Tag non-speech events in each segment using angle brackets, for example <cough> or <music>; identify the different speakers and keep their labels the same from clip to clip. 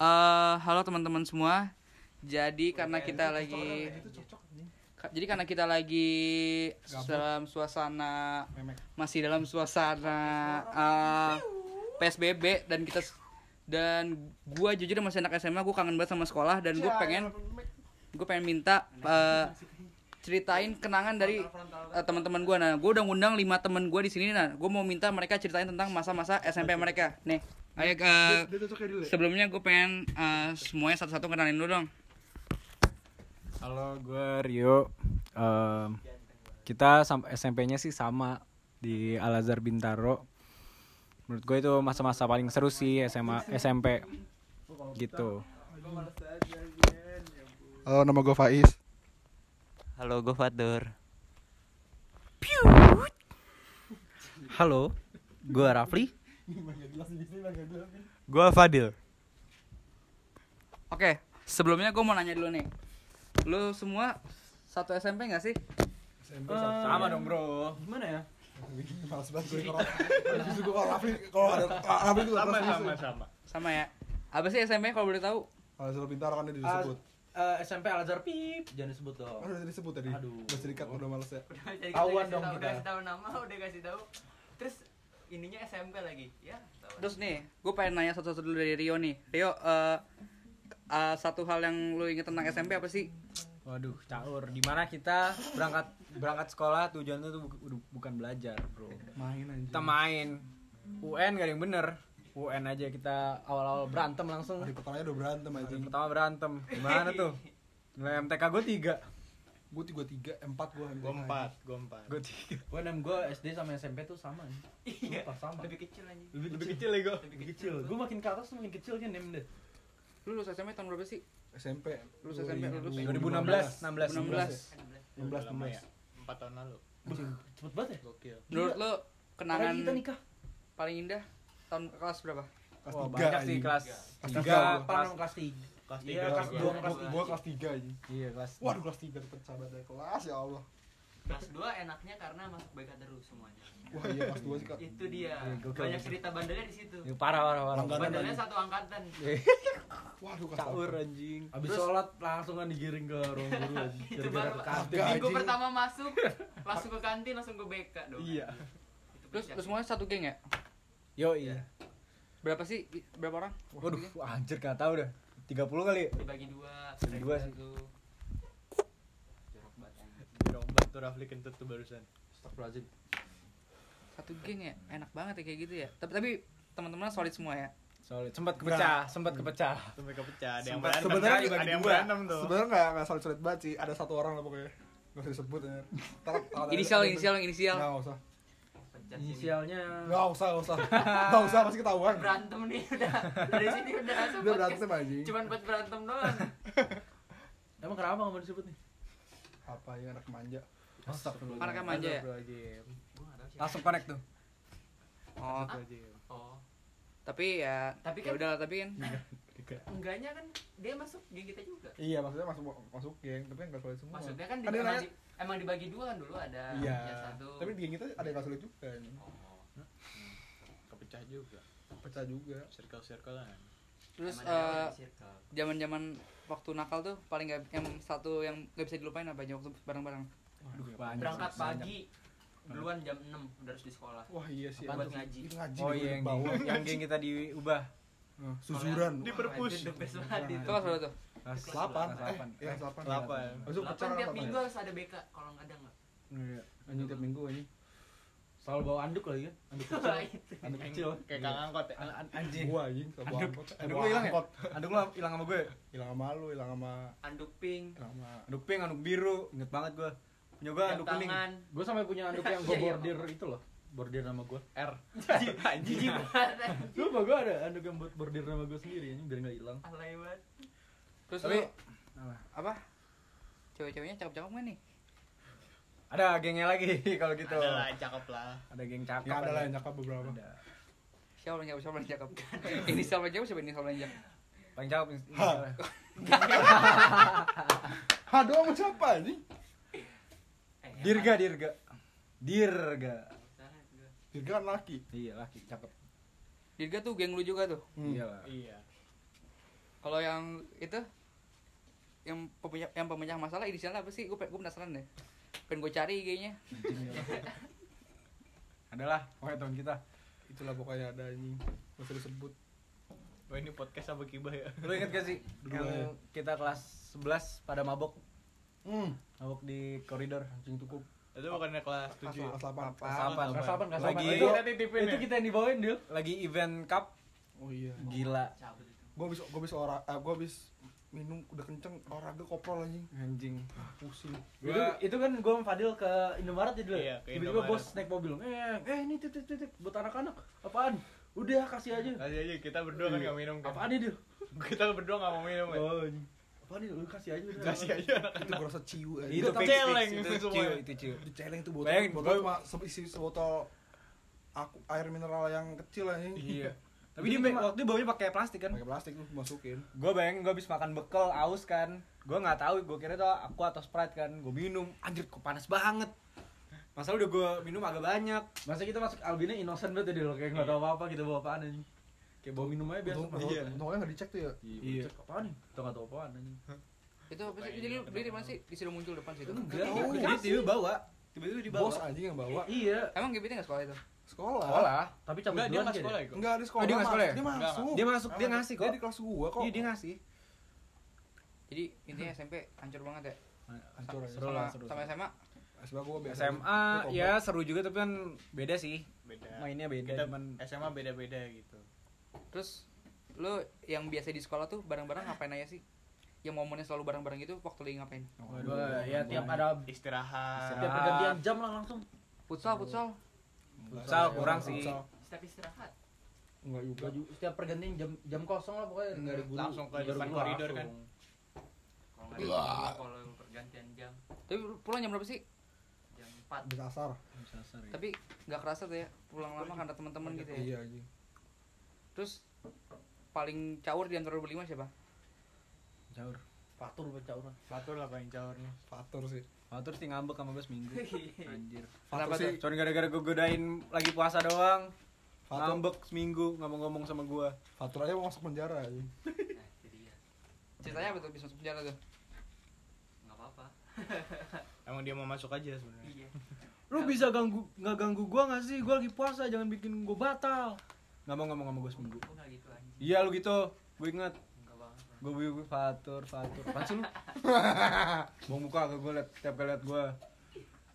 Speaker 1: Eh, halo teman-teman semua. Jadi karena kita lagi Ka- jadi karena kita lagi dalam suasana masih dalam suasana eh, PSBB dan kita dan gua jujur masih anak SMA gua kangen banget sama sekolah dan gua pengen gue pengen minta eh, ceritain kenangan dari eh, teman-teman gua. Nah gue udah ngundang lima teman gua di sini. Nah gue mau minta mereka ceritain tentang masa-masa SMP mereka. Nih ayo eh, sebelumnya gue pengen eh, semuanya satu-satu kenalin dulu dong
Speaker 2: Halo, gue Rio. Em, kita SMP-nya sih sama di Al Azhar Bintaro. Menurut gue itu masa-masa paling seru sih SMA SMP gitu.
Speaker 3: Halo, nama gue Faiz.
Speaker 4: Halo, gue Fatur.
Speaker 5: Halo, gua Rafli.
Speaker 4: Gue Fadil.
Speaker 1: Oke, sebelumnya gue mau nanya dulu nih. Lu semua satu SMP gak sih?
Speaker 2: Sama dong, Bro.
Speaker 5: Gimana ya?
Speaker 3: Males banget gue kalau Justru gue kalau Rafli kalau ada Rafli itu sama sama
Speaker 4: sama.
Speaker 1: Sama ya. Apa sih SMP kalau boleh tahu?
Speaker 3: Kalau suruh pintar kan dia disebut.
Speaker 5: Eh, SMP Al Azhar Pip, jangan disebut dong.
Speaker 3: Udah disebut tadi.
Speaker 5: Aduh.
Speaker 3: Udah serikat udah males ya.
Speaker 5: Tahuan dong kita.
Speaker 6: Udah kasih tahu nama, udah kasih tahu. Terus ininya SMP lagi, ya. tahu.
Speaker 1: Terus nih, gue pengen nanya satu-satu dulu dari Rio nih. Rio, eh eh, satu hal yang lu inget tentang SMP apa sih?
Speaker 2: Waduh, caur. Di mana kita berangkat berangkat sekolah tujuannya tuh bu- bu- bukan belajar, Bro.
Speaker 3: Main aja.
Speaker 2: Kita main. UN gak ada yang bener. UN aja kita awal-awal berantem langsung.
Speaker 3: Hari pertamanya udah berantem aja.
Speaker 2: Hari pertama berantem. Gimana tuh? <laughs> Nilai MTK gue 3
Speaker 3: Gue tiga tiga, empat gue.
Speaker 4: Gue empat, gue empat.
Speaker 2: Gue 3
Speaker 5: Gua nem gua SD sama SMP tuh sama. nih.
Speaker 6: Iya.
Speaker 5: Sama.
Speaker 6: Lebih kecil aja.
Speaker 5: Lebih,
Speaker 4: Lebih kecil ya gue.
Speaker 5: Lebih kecil. Gua makin ke atas tuh makin kecil kan nem deh.
Speaker 1: Lu lulus SMP tahun berapa sih?
Speaker 3: SMP.
Speaker 1: Lulus SMP, lulus
Speaker 2: 2016 16
Speaker 1: 2016.
Speaker 3: 16
Speaker 4: lama
Speaker 3: 16.
Speaker 4: ya. Empat tahun lalu.
Speaker 5: Cepet banget ya?
Speaker 4: Gokil.
Speaker 1: Menurut lu kenangan
Speaker 5: kita nikah.
Speaker 1: paling indah tahun kelas berapa?
Speaker 3: Kelas
Speaker 2: Wah,
Speaker 3: tiga
Speaker 2: banyak sih kelas
Speaker 3: Kelas
Speaker 2: 3
Speaker 3: tiga
Speaker 2: kelas
Speaker 5: dong kelas 3?
Speaker 4: Kelas
Speaker 5: Iya,
Speaker 4: tiga
Speaker 5: kelas dua, kelas
Speaker 3: gua kelas tiga aja.
Speaker 2: Iya, kelas
Speaker 3: Waduh kelas tiga dapet sahabat dari kelas ya Allah.
Speaker 6: Kelas 2 enaknya karena masuk BK terus semuanya.
Speaker 3: Wah iya kelas dua sih kak.
Speaker 6: Itu dia.
Speaker 2: Iya,
Speaker 6: Banyak cerita bandelnya di situ.
Speaker 2: Ya, parah parah parah.
Speaker 6: Bandelnya satu angkatan. <laughs>
Speaker 3: Waduh kelas
Speaker 2: Caur
Speaker 3: satu.
Speaker 2: anjing.
Speaker 5: Abis sholat langsung kan digiring ke ruang guru <laughs> anjing.
Speaker 6: Itu baru minggu pertama masuk, <laughs> langsung ke kantin, langsung ke BK dong.
Speaker 2: Iya.
Speaker 6: Itu
Speaker 1: Terus lu semuanya satu geng ya?
Speaker 2: Yo iya.
Speaker 1: Berapa sih? Berapa orang?
Speaker 2: Waduh, anjir gak tahu dah. 30 kali.
Speaker 6: dibagi dua,
Speaker 2: Dibagi dua sih.
Speaker 6: satu. Jorok banget anjing.
Speaker 4: Dirombat tuh Rafli kentut tuh barusan.
Speaker 5: Astagfirullahaladzim.
Speaker 1: Satu geng ya? Enak banget ya kayak gitu ya. Tapi tapi teman-teman solid semua ya.
Speaker 2: Solid. Sempat kepecah, sempat kepecah. <laughs>
Speaker 4: Sampai kepecah. Ada yang
Speaker 2: Sempat-
Speaker 4: berantem.
Speaker 3: sebenarnya
Speaker 4: ada
Speaker 2: dibagi
Speaker 4: yang
Speaker 2: dua.
Speaker 4: berantem tuh.
Speaker 3: Sebenarnya nggak nggak solid solid banget sih. Ada satu orang lah pokoknya. Gak usah disebut ya.
Speaker 1: Inisial, inisial, inisial.
Speaker 3: Nggak usah.
Speaker 5: Inisialnya
Speaker 3: Nggak usah, nggak usah. Nggak usah pasti ketahuan.
Speaker 6: berantem nih udah dari sini udah langsung
Speaker 3: Udah berantem aja.
Speaker 6: cuman buat berantem doang <laughs>
Speaker 5: Emang kenapa nggak mau disebut nih?
Speaker 3: Apa ya anak manja.
Speaker 5: Astagfirullah.
Speaker 1: Anak manja ya?
Speaker 2: Langsung connect tuh.
Speaker 1: Oh,
Speaker 6: oh
Speaker 1: tapi ya
Speaker 6: Tapi
Speaker 1: ya
Speaker 6: kan-
Speaker 1: udah lah, tapi kan
Speaker 6: enggaknya kan dia masuk geng kita juga
Speaker 3: Iya maksudnya masuk masuk geng, tapi nggak solid semua.
Speaker 6: maksudnya kan di,
Speaker 3: Ada yang
Speaker 6: emang,
Speaker 3: nanya-
Speaker 6: di- emang dibagi dua kan dulu ada
Speaker 3: Iya.
Speaker 6: yang satu
Speaker 3: Tapi di geng kita ada yang solid juga.
Speaker 6: oh.
Speaker 4: Kepecah juga.
Speaker 3: Pecah juga.
Speaker 4: Circle-circlean.
Speaker 1: terus
Speaker 6: Emang ada
Speaker 1: eh
Speaker 6: di circle.
Speaker 1: zaman-zaman waktu nakal tuh paling gak yang satu yang gak bisa dilupain apa aja waktu bareng-bareng.
Speaker 6: Berangkat
Speaker 2: banyak.
Speaker 6: pagi duluan jam 6 udah harus di sekolah
Speaker 3: Wah iya sih.
Speaker 6: Buat ngaji.
Speaker 3: Ngaji.
Speaker 2: Oh iya yang, yang geng kita diubah.
Speaker 3: Suzuran.
Speaker 4: Di perpus.
Speaker 6: Itu itu
Speaker 1: Itu berapa tuh?
Speaker 2: Kelas
Speaker 3: Delapan.
Speaker 2: kelas
Speaker 3: Eh,
Speaker 2: delapan.
Speaker 3: iya delapan.
Speaker 4: Delapan.
Speaker 3: Habis itu pecah
Speaker 6: Delapan tiap
Speaker 3: apa
Speaker 6: minggu
Speaker 3: ya?
Speaker 6: harus ada BK kalau nggak ada nggak
Speaker 3: Iya, anjing tiap minggu anjing.
Speaker 5: Selalu bawa anduk lagi kan? Anduk <laughs> kecil. Anduk kecil.
Speaker 4: Kayak kang angkot ya.
Speaker 2: An- an- Anjing.
Speaker 3: Gua anjing sama
Speaker 2: Anduk-
Speaker 3: angkot. Eh,
Speaker 2: anduk
Speaker 3: bawa
Speaker 2: lu hilang ya?
Speaker 3: angkot.
Speaker 2: Anduk lu hilang sama gue.
Speaker 3: Hilang sama lu, hilang sama
Speaker 6: anduk pink
Speaker 3: hilang sama
Speaker 2: Anduk pink, anduk biru. Ingat banget gue. Punya gue
Speaker 6: jam
Speaker 2: anduk kuning.
Speaker 5: Gue sampai punya anduk yang gue <laughs>
Speaker 6: Iya, iya.
Speaker 5: bordir itu loh. Bordir nama gue.
Speaker 2: R.
Speaker 6: anjing.
Speaker 5: Lupa gue ada anduk yang buat bordir nama gue sendiri ini biar nggak hilang.
Speaker 6: alay banget
Speaker 1: Terus
Speaker 2: Tapi
Speaker 1: lu apa? Cewek-ceweknya cakep-cakep gak nih?
Speaker 2: ada gengnya lagi <laughs> kalau gitu.
Speaker 4: Ada lah, cakep lah.
Speaker 2: Ada geng cakep.
Speaker 3: Ya ada lah yang nyakap beberapa.
Speaker 2: Ada.
Speaker 1: Siapa paling cakep? Siapa paling cakep? <laughs> Inisial paling cakep siapa inisial paling cakep?
Speaker 2: Paling cakep.
Speaker 3: Ha. Ha <laughs> doang sama siapa anjing?
Speaker 6: Eh,
Speaker 2: Dirga, Dirga. Dirga.
Speaker 3: Dirga kan laki.
Speaker 2: Iya laki cakep.
Speaker 1: Dirga tuh geng lu juga tuh.
Speaker 3: Hmm.
Speaker 2: Iya lah.
Speaker 4: Iya.
Speaker 1: Kalau yang itu yang pemecah yang pemecah masalah inisialnya apa sih? Gue gue penasaran deh. Pengen gue cari kayaknya. <laughs>
Speaker 2: Adalah pokoknya teman kita.
Speaker 3: itulah pokoknya ada anjing nggak usah disebut
Speaker 4: Wah ini podcast sama Kibah ya.
Speaker 2: Lu inget gak sih <laughs>
Speaker 3: ya.
Speaker 2: yang kita kelas 11 pada mabok
Speaker 3: hmm
Speaker 2: mabok di koridor
Speaker 3: anjing tukup
Speaker 4: Itu bukannya kelas
Speaker 3: kelas
Speaker 4: 7
Speaker 3: kelas delapan
Speaker 2: kelas 8
Speaker 5: Kelas 8, kelas
Speaker 2: lagi
Speaker 5: 8.
Speaker 2: itu,
Speaker 4: Kita titipin
Speaker 2: itu
Speaker 4: ya?
Speaker 2: kita yang dibawain Dil lagi event cup
Speaker 3: oh iya
Speaker 2: gila
Speaker 3: gue habis gue habis ora eh, gue habis minum udah kenceng olahraga koprol anjing
Speaker 2: anjing.
Speaker 3: Pusing.
Speaker 5: Itu, itu kan gue sama Fadil ke Indomaret ya dulu
Speaker 4: Iya, ke
Speaker 5: tiba-tiba
Speaker 4: Indomaret.
Speaker 5: bos naik mobil. Eh eh ini titik titik buat anak-anak. Apaan? Udah kasih aja.
Speaker 4: Kasih aja kita berdua kan gak minum kan.
Speaker 5: apaan ini <laughs>
Speaker 4: Kita berdua gak mau minum ya.
Speaker 5: oh apaan ini lu kasih aja. Udah
Speaker 4: Kasih aja. Anak
Speaker 3: itu gue rasa ciu aja
Speaker 2: itu
Speaker 4: celeng itu
Speaker 2: itu ciu itu ciu.
Speaker 3: Di celeng tuh botol
Speaker 2: Bayangin,
Speaker 3: botol
Speaker 2: gua-
Speaker 3: cuma isi sebotol aku air mineral yang kecil anjing.
Speaker 2: Iya <laughs> tapi dia waktu itu baunya pakai plastik kan?
Speaker 3: Pakai plastik tuh masukin.
Speaker 2: Gue bayangin gue habis makan bekal aus kan. Gue nggak tahu gue kira itu aku atau sprite kan. Gue minum anjir kok panas banget. Masalah udah gue minum agak banyak.
Speaker 5: Masa kita masuk Albina innocent banget ya dulu kayak nggak tahu apa apa kita bawa apaan anjing? Kayak bawa minum aja biasa.
Speaker 3: Untung untung- untungnya nggak dicek tuh ya?
Speaker 2: Iya.
Speaker 5: Cek, apaan nih kita nggak tahu apaan anjing.
Speaker 1: Itu apa sih? Jadi lu beli di mana sih? Disuruh muncul depan situ.
Speaker 5: Enggak.
Speaker 3: tahu.
Speaker 2: dia tiba bawa tiba-tiba dibawa
Speaker 3: bos anjing yang bawa
Speaker 5: iya
Speaker 1: Emang GBT enggak sekolah itu?
Speaker 3: sekolah
Speaker 2: sekolah
Speaker 5: tapi cabut
Speaker 4: Enggak dia
Speaker 5: duluan
Speaker 4: gak
Speaker 5: aja
Speaker 4: sekolah
Speaker 5: deh.
Speaker 4: ya kok.
Speaker 3: enggak di sekolah
Speaker 2: Oh, dia nggak sekolah ya?
Speaker 3: dia masuk
Speaker 2: dia masuk dia ngasih kok
Speaker 3: dia di kelas gua kok
Speaker 2: iya dia ngasih
Speaker 1: Jadi intinya SMP hancur banget ya.
Speaker 3: hancur aja
Speaker 2: Seru
Speaker 1: sama,
Speaker 2: lah,
Speaker 1: sama. SMA.
Speaker 3: SMA gua biasa
Speaker 2: SMA ya seru juga tapi kan beda sih
Speaker 4: Beda.
Speaker 2: mainnya beda
Speaker 4: Kita
Speaker 2: cuman
Speaker 4: SMA beda-beda gitu.
Speaker 1: Terus lu yang biasa di sekolah tuh bareng-bareng ngapain aja sih? Yang momennya selalu bareng-bareng itu waktu lagi ngapain?
Speaker 5: Gua, ya tiap ada
Speaker 4: Istirahat.
Speaker 5: tiap pergantian jam lah langsung
Speaker 1: Futsal, futsal.
Speaker 2: Futsal kurang sih.
Speaker 6: Setiap istirahat.
Speaker 3: enggak juga
Speaker 5: setiap pergantian jam jam kosong lah pokoknya nggak ada guru
Speaker 4: Langsung ke depan koridor kan.
Speaker 6: Kalau pergantian jam
Speaker 1: Tapi pulang jam berapa sih?
Speaker 6: jam 4
Speaker 3: bisa asar
Speaker 1: Tapi nggak kerasa tuh ya pulang lama karena teman-teman gitu ya.
Speaker 3: iya anjing
Speaker 1: Terus paling caur di antara berlima siapa?
Speaker 2: Caur
Speaker 5: Fatur bercauran
Speaker 4: Fatur lah paling caurnya.
Speaker 3: fatur sih.
Speaker 2: Fatur sih ngambek sama gue seminggu <laughs> anjir.
Speaker 1: Kenapa
Speaker 3: fatur sih
Speaker 2: Cuman gara-gara gue godain lagi puasa doang.
Speaker 3: Fatur.
Speaker 2: Ngambek seminggu nggak mau ngomong sama gue
Speaker 3: fatur aja mau masuk penjara
Speaker 6: nah itu dia
Speaker 1: Ceritanya apa tuh bisa masuk penjara tuh?
Speaker 6: nggak apa-apa. <laughs>
Speaker 4: Emang dia mau masuk aja sebenarnya.
Speaker 6: iya.
Speaker 2: Lu bisa ganggu nggak ganggu gue nggak sih? Gue lagi puasa jangan bikin gue batal. Nggak mau ngomong sama gue seminggu.
Speaker 6: Gitu
Speaker 2: Iya lu gitu. Gue inget. Gue gue Fatur Fatur. Sih lu? <laughs> Buang muka ke gue liat Tiap kali liat gue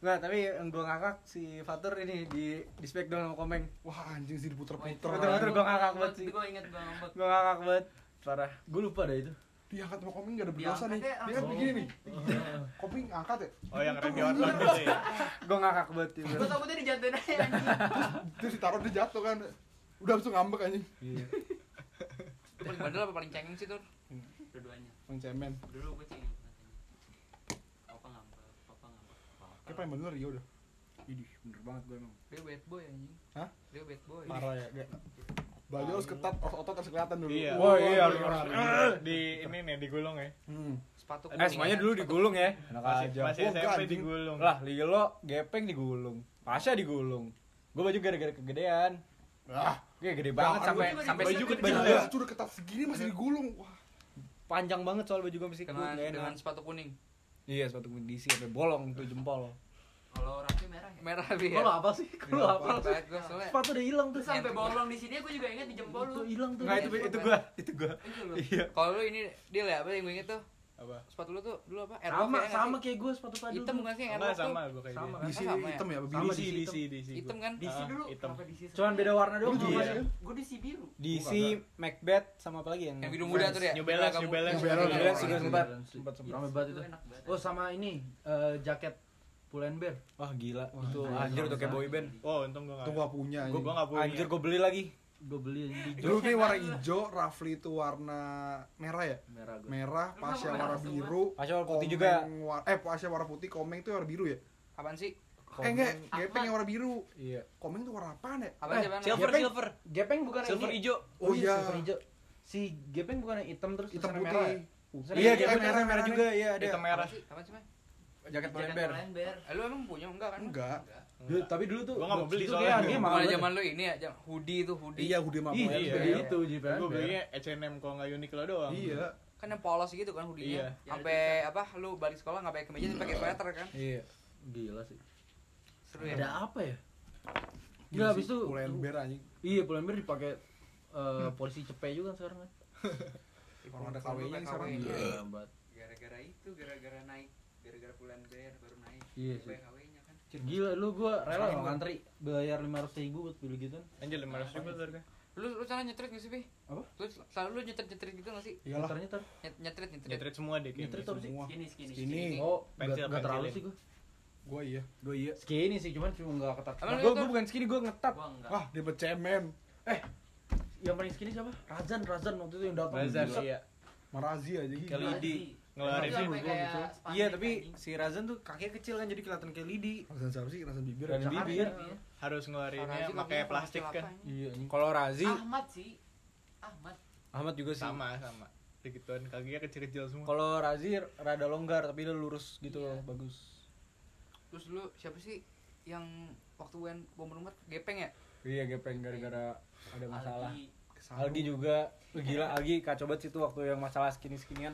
Speaker 2: Nggak, tapi yang gue ngakak si Fatur ini di di smackdown sama komeng.
Speaker 3: Wah anjing sih diputer-puter
Speaker 2: Betul-betul gue ngakak banget sih.
Speaker 6: Gue inget ngambek.
Speaker 2: Gue ngakak banget. Parah.
Speaker 5: Gue lupa dah itu.
Speaker 3: Diangkat sama koming gak ada berdosa nih.
Speaker 6: ya,
Speaker 3: dia kan begini nih. <laughs> Koming angkat ya?
Speaker 4: Oh yang Randy Orton gitu ya. <laughs>
Speaker 2: Gue ngakak banget itu
Speaker 6: gue takutnya dijatuhin aja anjing.
Speaker 3: Terus ditaruh dia jatuh kan. Udah langsung ngambek anjing.
Speaker 2: Iya.
Speaker 1: Paling bandel apa paling cengeng sih tuh?
Speaker 6: Dua-duanya.
Speaker 3: Pencemen
Speaker 6: dulu gue sih ingat apa ngambek apa ngambek apa
Speaker 3: kayak paling bener Rio udah
Speaker 2: Idih bener banget gue emang.
Speaker 1: Dia bad boy anjing.
Speaker 3: Hah?
Speaker 1: Dia bad boy.
Speaker 3: parah ya kayak baju harus ketat otot harus kelihatan dulu.
Speaker 4: Iya.
Speaker 2: Oh, iya,
Speaker 3: Wah,
Speaker 2: harus-
Speaker 3: parah.
Speaker 4: Di ini nih digulung ya.
Speaker 3: hmm.
Speaker 1: Sepatu
Speaker 2: Eh semuanya dulu digulung ya. Enak
Speaker 4: Masih,
Speaker 2: aja.
Speaker 4: masih
Speaker 3: Wah,
Speaker 4: SMP digulung.
Speaker 2: Lah Lilo gepeng digulung Pasha digulung Gue baju gara-gara kegedean.
Speaker 3: Ah
Speaker 2: Gue gede banget sampai sampai
Speaker 6: baju gede.
Speaker 2: baju
Speaker 3: ketat segini masih digulung wah
Speaker 2: Panjang banget soal baju gue masih sikut
Speaker 1: dengan dengan sepatu kuning.
Speaker 2: Iya sepatu gue diisi sampai bolong tuh jempol.
Speaker 6: Kalau rapi merah ya.
Speaker 1: Merah bi.
Speaker 5: kalau apa sih? Kalau apa
Speaker 1: Banget gua soalnya.
Speaker 5: sepatu udah hilang tuh.
Speaker 6: terus sampai bolong di sini gue juga inget di jempol
Speaker 5: itu
Speaker 6: lu.
Speaker 5: hilang tuh.
Speaker 2: Nggak itu itu gue Itu gue
Speaker 6: Itu lu.
Speaker 2: Iya.
Speaker 1: Kalau lu ini dia ya apa yang gue inget tuh?
Speaker 4: Apa?
Speaker 1: Sepatu lu tuh dulu apa? Airlock
Speaker 5: sama
Speaker 1: ya,
Speaker 5: sama kayak gue sepatu tadi
Speaker 1: Hitam bukan sih tuh?
Speaker 4: sama gue kayak
Speaker 5: Sama.
Speaker 4: dia.
Speaker 3: DC
Speaker 1: sama ya?
Speaker 3: hitam ya
Speaker 5: Sama
Speaker 3: begini
Speaker 5: di
Speaker 4: DC,
Speaker 5: hitam.
Speaker 4: DC, DC.
Speaker 1: Hitam kan?
Speaker 6: DC dulu
Speaker 4: hitam.
Speaker 5: cuman beda warna doang
Speaker 6: gue DC biru
Speaker 2: DC Macbeth sama apa lagi yang
Speaker 1: Yang biru muda tuh dia.
Speaker 4: New Balance,
Speaker 1: Kamu-
Speaker 4: New Balance.
Speaker 3: New Balance,
Speaker 2: juga sempat
Speaker 5: sempat rame banget itu oh sama ini eh, jaket Pull&Bear
Speaker 2: Wah gila
Speaker 3: Wah,
Speaker 2: Itu anjir tuh kayak
Speaker 5: sama.
Speaker 2: boy band
Speaker 4: Oh, untung gue
Speaker 3: itu
Speaker 4: enggak.
Speaker 3: gua punya
Speaker 4: Gue
Speaker 3: anjing
Speaker 4: gue enggak punya.
Speaker 2: Anjir gue beli lagi
Speaker 5: gue beli di
Speaker 3: dulu nih warna hijau Rafli itu warna merah ya
Speaker 5: merah gue
Speaker 3: merah
Speaker 6: Lu
Speaker 3: Pasha warna biru
Speaker 2: Pasha warna putih juga.
Speaker 3: war- eh Pasha warna putih komeng itu warna biru ya
Speaker 1: Apaan sih?
Speaker 3: eh enggak gepeng yang warna biru
Speaker 2: Iya
Speaker 3: komeng itu warna apaan ya
Speaker 1: Apaan
Speaker 5: Eh?
Speaker 2: Silver
Speaker 5: Gepeng.
Speaker 2: silver
Speaker 5: gepeng bukan
Speaker 2: Silver
Speaker 5: ini
Speaker 2: hijau
Speaker 3: oh iya
Speaker 5: silver hijau si gepeng bukan yang hitam terus
Speaker 3: hitam putih
Speaker 5: merah ya?
Speaker 3: Putih.
Speaker 2: Iya gepeng merah merah juga iya ada
Speaker 4: Hitam merah.
Speaker 1: Apaan sih?
Speaker 2: Jaket Pull&Bear.
Speaker 6: Pull&Bear.
Speaker 1: Eh, lu emang punya enggak kan?
Speaker 3: Enggak.
Speaker 5: Dulu, tapi dulu tuh
Speaker 4: Gua nggak mau beli
Speaker 5: itu
Speaker 4: soalnya.
Speaker 5: kayak harganya mahal
Speaker 1: zaman lu ini ya, jam- hoodie itu hoodie.
Speaker 3: Iya, hoodie Pull&Bear.
Speaker 5: iya,
Speaker 4: Iya.
Speaker 5: itu
Speaker 4: Gue
Speaker 5: Pull&Bear.
Speaker 4: belinya H&M kalau nggak Uniqlo doang.
Speaker 3: Iya.
Speaker 1: Kan yang polos gitu kan hoodie-nya.
Speaker 4: Iya.
Speaker 1: Sampai apa lu balik sekolah enggak pakai kemeja tapi pakai sweater kan?
Speaker 2: Iya.
Speaker 5: Gila sih.
Speaker 1: Seru ya.
Speaker 5: Ada apa ya? Gila habis itu
Speaker 3: Pull&Bear anjing.
Speaker 5: Iya, Pull&Bear dipakai eh, polisi cepet juga kan sekarang kan. <laughs>
Speaker 3: Kalau ada
Speaker 1: KW.
Speaker 3: sekarang.
Speaker 1: Iya.
Speaker 5: Lambat.
Speaker 1: Gara-gara itu, gara-gara naik, gara-gara Pull&Bear baru naik.
Speaker 5: Iya sih. Gila lu gua rela loh ngantri bayar 500 ribu buat beli gitu.
Speaker 4: Anjir 500 ribu tuh harga.
Speaker 1: Lu lu cara nyetrit gak sih, Pi?
Speaker 5: Apa?
Speaker 1: Lu selalu lu nyetrit-nyetrit gitu gak sih?
Speaker 3: Iyalah.
Speaker 5: Nyetar nyetar.
Speaker 1: Nyet- Nyetrit, nyetrit.
Speaker 4: Nyetrit semua deh kayaknya.
Speaker 5: Nyetrit sih?
Speaker 3: Semua.
Speaker 6: Skinny, skinny,
Speaker 3: Skinny.
Speaker 5: Oh,
Speaker 4: Pensil,
Speaker 5: gak, gak terlalu sih gua.
Speaker 3: Gua iya.
Speaker 2: Gue iya.
Speaker 5: Skinny sih, cuman cuma gak ketat.
Speaker 2: Gue gue bukan skinny, gue ngetat.
Speaker 3: Wah, dia bercemen.
Speaker 5: Yang paling skinny siapa? Razan, Razan waktu itu yang datang.
Speaker 4: Razan iya.
Speaker 3: Marazi aja gitu.
Speaker 2: Kelly.
Speaker 4: Ngeluarin sih.
Speaker 6: spandek
Speaker 2: Iya, tapi
Speaker 6: anjing.
Speaker 2: si Razan tuh kakinya kecil kan jadi kelihatan kayak lidi.
Speaker 3: Rasan siapa sih? Rasan bibir. Jakarta.
Speaker 5: bibir.
Speaker 6: Iya.
Speaker 4: Harus ngeluarinnya pakai plastik kan.
Speaker 5: Iya.
Speaker 2: Kalau Razi,
Speaker 6: Ahmad sih. Ahmad.
Speaker 2: Ahmad juga sih.
Speaker 4: Sama sama. Begituan kakinya kecil-kecil semua.
Speaker 2: Kalau Razi rada longgar tapi dia lurus gitu
Speaker 6: Iya.
Speaker 2: loh, bagus.
Speaker 1: Terus lu siapa sih yang waktu UN bom rumah gepeng ya?
Speaker 2: Iya, gepeng gara-gara ada masalah.
Speaker 6: Aldi.
Speaker 2: Algi juga gila Algi kacau banget situ waktu yang masalah skinny skinian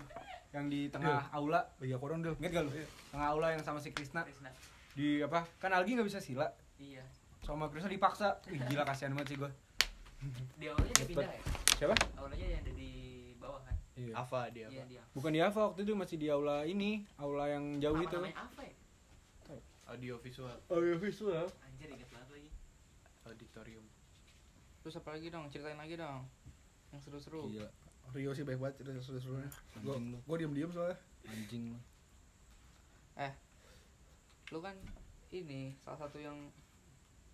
Speaker 2: yang di tengah aula
Speaker 3: Bagi aku dong, Del.
Speaker 2: inget gak lu tengah aula yang sama si Krisna
Speaker 6: Krisna.
Speaker 2: di apa kan Algi nggak bisa sila
Speaker 6: Iya.
Speaker 2: sama Krisna dipaksa Wih, gila kasihan banget sih gue
Speaker 6: Di awalnya dia pindah ya.
Speaker 2: siapa
Speaker 6: Awalnya yang ada di bawah kan.
Speaker 2: iya.
Speaker 4: Apa dia
Speaker 6: Iya
Speaker 4: apa?
Speaker 6: dia.
Speaker 2: bukan di Ava waktu itu masih di aula ini aula yang jauh
Speaker 6: Apa
Speaker 2: itu
Speaker 6: namanya apa ya?
Speaker 4: Audio visual
Speaker 5: Audio visual.
Speaker 6: Anjir inget banget lagi.
Speaker 4: auditorium.
Speaker 1: Terus apa lagi dong? Ceritain lagi dong. Yang seru-seru.
Speaker 2: Gila,
Speaker 3: Rio sih baik banget cerita seru-serunya. Gua
Speaker 2: Anjing lu.
Speaker 3: gua diem-diem soalnya.
Speaker 2: anjing lu.
Speaker 1: Lu kan ini salah satu yang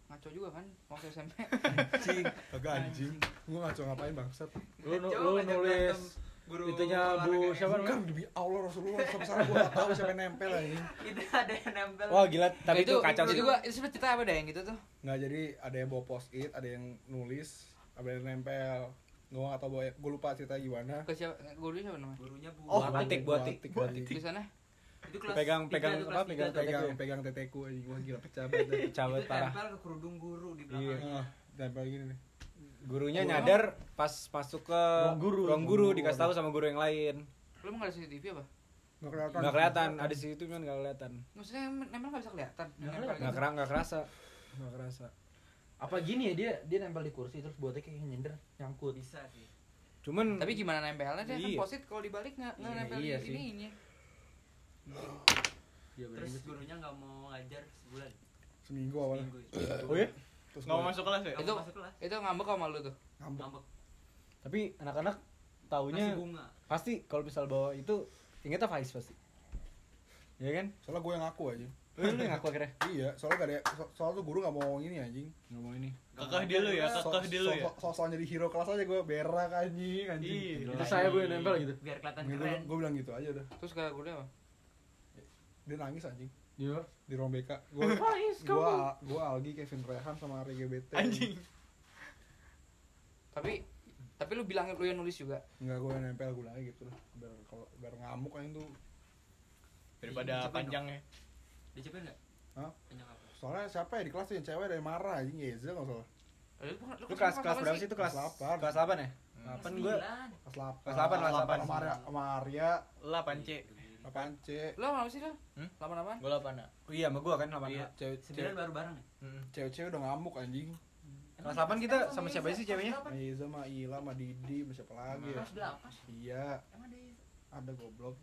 Speaker 1: ngaco juga kan waktu SMP. <laughs>
Speaker 3: Anjing. Kagak anjing. Gua ngaco ngapain bangsat.
Speaker 5: Lu lu
Speaker 6: ngajak
Speaker 5: nulis
Speaker 6: guru
Speaker 5: itunya Bu
Speaker 6: olahraga.
Speaker 5: siapa
Speaker 3: Kan
Speaker 5: namanya?
Speaker 3: demi Allah Rasulullah sampai sekarang gua enggak tahu siapa yang nempel anjing.
Speaker 6: Itu ada yang nempel.
Speaker 2: wah gila tapi itu kacau
Speaker 1: itu
Speaker 2: sih
Speaker 1: gua itu cerita apa deh yang gitu tuh?
Speaker 3: Nggak jadi ada yang bawa post it, ada yang nulis, ada yang nempel. Gua nggak tahu bawa, gua lupa cerita gimana.
Speaker 1: Ke siapa? Gurunya siapa namanya?
Speaker 6: Gurunya Bu.
Speaker 2: Oh, Buatik, buatik.
Speaker 3: buatik.
Speaker 1: Di sana?
Speaker 6: Itu kelas
Speaker 2: Pegang-
Speaker 6: tiga
Speaker 2: pegang apa, pegang.
Speaker 3: Pegang
Speaker 2: Teteku
Speaker 3: pegang teteku anjing gua gila pecah banget.
Speaker 2: pecah banget parah
Speaker 6: tempel ke kerudung guru di
Speaker 2: Iya.
Speaker 6: belakang.
Speaker 3: Ah, Nempel gini nih.
Speaker 2: gurunya
Speaker 3: Guru.
Speaker 2: nyadar pas masuk ke
Speaker 5: Ruang guru.
Speaker 2: ruang guru dikasih tahu sama guru yang lain
Speaker 1: Lu emang gak ada CCTV apa?
Speaker 3: Nggak kelihatan.
Speaker 2: nggak kelihatan ada situ kan nggak kelihatan
Speaker 1: Maksudnya nempel gak bisa kelihatan.
Speaker 5: Nggak
Speaker 2: nggak
Speaker 1: gitu.
Speaker 2: kera nggak kerasa nggak kerasa
Speaker 5: Apa gini ya dia dia nempel di kursi terus buatnya kayak nyender nyangkut.
Speaker 6: Bisa sih.
Speaker 2: cuman
Speaker 1: Tapi gimana nempelnya dia kan
Speaker 2: Iya.
Speaker 1: posit kalau dibalik nggak nggak
Speaker 5: Iya,
Speaker 1: nempel
Speaker 5: iya
Speaker 1: di
Speaker 5: sih.
Speaker 1: ini ini.
Speaker 5: Iya
Speaker 6: Terus gurunya nggak mau ngajar sebulan.
Speaker 3: Seminggu awalnya.
Speaker 6: Seminggu.
Speaker 2: oh ya
Speaker 3: Terus
Speaker 4: Nggak mau masuk kelas ya?
Speaker 1: Itu-
Speaker 6: mau masuk kelas.
Speaker 1: Itu ngambek sama lu tuh.
Speaker 3: ngambek.
Speaker 6: Ngambek.
Speaker 2: tapi anak-anak taunya
Speaker 6: bunga.
Speaker 2: pasti kalau misal bawa itu ingetnya Faiz pasti ya kan
Speaker 3: Soalnya gue yang ngaku aja.
Speaker 2: Lu yang ngaku akhirnya
Speaker 3: Iya, soalnya gak ada so- soal tuh guru gak mau ini anjing.
Speaker 2: nggak mau ini
Speaker 4: Kakak dia lu ya, kakak dia lu
Speaker 3: so-
Speaker 4: ya.
Speaker 3: so- Soal jadi hero kelas aja gue berak anjing anjing.
Speaker 4: Iya.
Speaker 5: Itu saya yang nempel gitu.
Speaker 6: Biar kelihatan
Speaker 3: Gue
Speaker 6: keren.
Speaker 3: bilang, gue bilang gitu aja udah.
Speaker 1: Terus kayak gurunya apa?
Speaker 3: Dia nangis anjing
Speaker 5: Iya.
Speaker 3: di ruang BK. Gue gua <laughs> gua Algi, Kevin Rehan sama RGBT.
Speaker 4: Anjing.
Speaker 1: Tapi tapi lu bilang lu yang nulis juga.
Speaker 3: Enggak gue yang nempel gue lagi gitu lah. Biar kalau biar ngamuk aja tuh.
Speaker 4: Daripada
Speaker 6: Dicepet
Speaker 4: ya.
Speaker 6: Dicepet nggak?
Speaker 3: Hah?
Speaker 6: Apa?
Speaker 3: Soalnya siapa ya di kelas yang cewek ada yang marah anjing Yeza enggak salah.
Speaker 1: Eh, Lu,
Speaker 2: lu kelas kelas berapa sih itu kelas
Speaker 3: Kelas delapan.
Speaker 2: kelas delapan ya
Speaker 4: Hmm.
Speaker 2: delapan
Speaker 6: Kelas
Speaker 2: gua
Speaker 6: sembilan.
Speaker 3: Kelas 8.
Speaker 2: Kelas delapan, kelas delapan.
Speaker 3: Sama Arya, sama Arya,
Speaker 4: Lah pance.
Speaker 3: 8 C.
Speaker 1: Lu apa sih lu?
Speaker 4: Hmm?
Speaker 1: Apaan?
Speaker 4: Gua 8 ah.
Speaker 2: oh, iya sama gua kan delapan
Speaker 4: Iya.
Speaker 3: Cewek cewek
Speaker 6: baru bareng ya?
Speaker 4: Heeh.
Speaker 3: cewek-cewek udah ngamuk anjing.
Speaker 2: Kelas delapan kita sama siapa sih ceweknya?
Speaker 3: Yeza, sama Ila, sama Didi, sama siapa lagi ya?
Speaker 6: Kelas delapan.
Speaker 3: Iya,
Speaker 6: Emang ada
Speaker 3: ada goblok.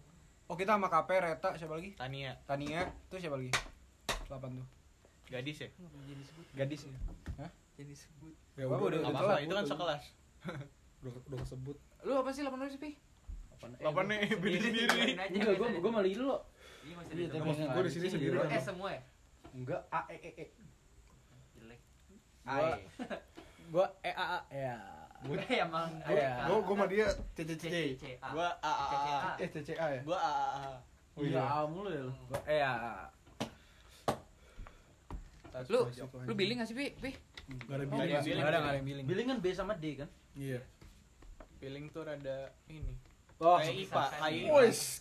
Speaker 2: Oh kita sama KP Reta siapa lagi
Speaker 4: Tania,
Speaker 2: Tania tuh siapa lagi delapan tuh
Speaker 4: gadis ya?
Speaker 6: jadi
Speaker 2: gadis ya
Speaker 1: Jadi sebut.
Speaker 3: Ya
Speaker 2: Apa, udah-
Speaker 4: Enggak
Speaker 2: udah
Speaker 4: apa-apa,
Speaker 3: kesebut,
Speaker 4: itu kan sekelas. <laughs>
Speaker 3: Udah, udah kesebut.
Speaker 1: Lu apa sih 8 nulis, Pi?
Speaker 4: Apa nih? Beda sendiri.
Speaker 5: Enggak, gua
Speaker 6: aja.
Speaker 5: malah lo.
Speaker 6: Iya masih
Speaker 5: Iya,
Speaker 3: Gua di sini sendiri.
Speaker 6: S semua ya?
Speaker 5: Enggak A E E E.
Speaker 6: Jelek.
Speaker 2: Gua E A A ya
Speaker 6: Gue emang
Speaker 2: Iya.
Speaker 3: Gue gue sama dia
Speaker 6: C C. C A.
Speaker 4: Gua A A A.
Speaker 3: Eh CCA ya?
Speaker 4: Gua A A A.
Speaker 3: Oh
Speaker 5: Iya. A mulu ya lo.
Speaker 2: gua E A A
Speaker 1: Lu lu billing gak sih, Pi? Pi?
Speaker 3: Gak ada billing.
Speaker 2: nggak ada nggak ada yang billing
Speaker 5: Billing kan B sama D kan?
Speaker 3: Iya.
Speaker 4: Feeling tuh rada ini.
Speaker 5: Oh,
Speaker 4: Kayak IPA,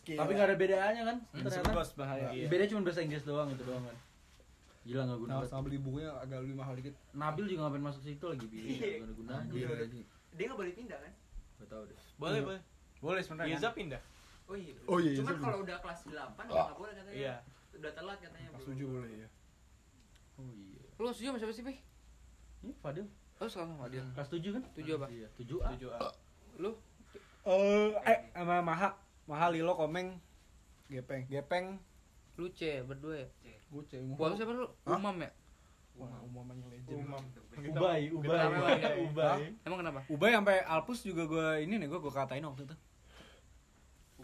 Speaker 4: kayak
Speaker 5: tapi nggak ada bedanya kan ternyata.
Speaker 2: Bos bahaya.
Speaker 4: Iya.
Speaker 5: Bedanya cuma bahasa Inggris doang itu doang kan. Gila nggak guna.
Speaker 3: Nah, sama beli bukunya agak lebih mahal dikit.
Speaker 5: Nabil juga ngapain masuk situ lagi bi.
Speaker 6: Iya.
Speaker 5: Gak ada gunanya.
Speaker 3: Iya.
Speaker 6: Dia nggak boleh pindah kan?
Speaker 5: Gak tau deh.
Speaker 4: Boleh, boleh.
Speaker 2: Boleh sebenarnya.
Speaker 4: Yeza pindah.
Speaker 6: Oh iya.
Speaker 3: Oh iya,
Speaker 6: Cuman
Speaker 3: iya,
Speaker 6: kalau udah kelas 8 udah nggak boleh katanya.
Speaker 4: Iya.
Speaker 6: Udah telat katanya. Belum.
Speaker 3: tujuh boleh ya.
Speaker 5: Oh iya.
Speaker 1: Lu setuju sama siapa sih, Pi?
Speaker 5: Ini Fadil
Speaker 1: Oh, sekarang sama dia.
Speaker 5: kelas 7 kan?
Speaker 1: Tujuh apa?
Speaker 5: Iya, 7 A.
Speaker 4: 7A.
Speaker 1: Lu
Speaker 2: Eh, eh sama Maha. Maha Lilo Komeng
Speaker 3: Gepeng.
Speaker 2: Gepeng
Speaker 1: lu C berdua ya?
Speaker 3: Gue
Speaker 1: Gua lu siapa lu?
Speaker 3: Hah?
Speaker 1: Umam ya?
Speaker 3: Wah, umumnya legend.
Speaker 4: Umam.
Speaker 5: Ubay, Ubay.
Speaker 1: Kenapa?
Speaker 5: Ubay.
Speaker 1: Emang kenapa?
Speaker 2: Ubay sampai Alpus juga gue ini nih gue gue katain waktu itu.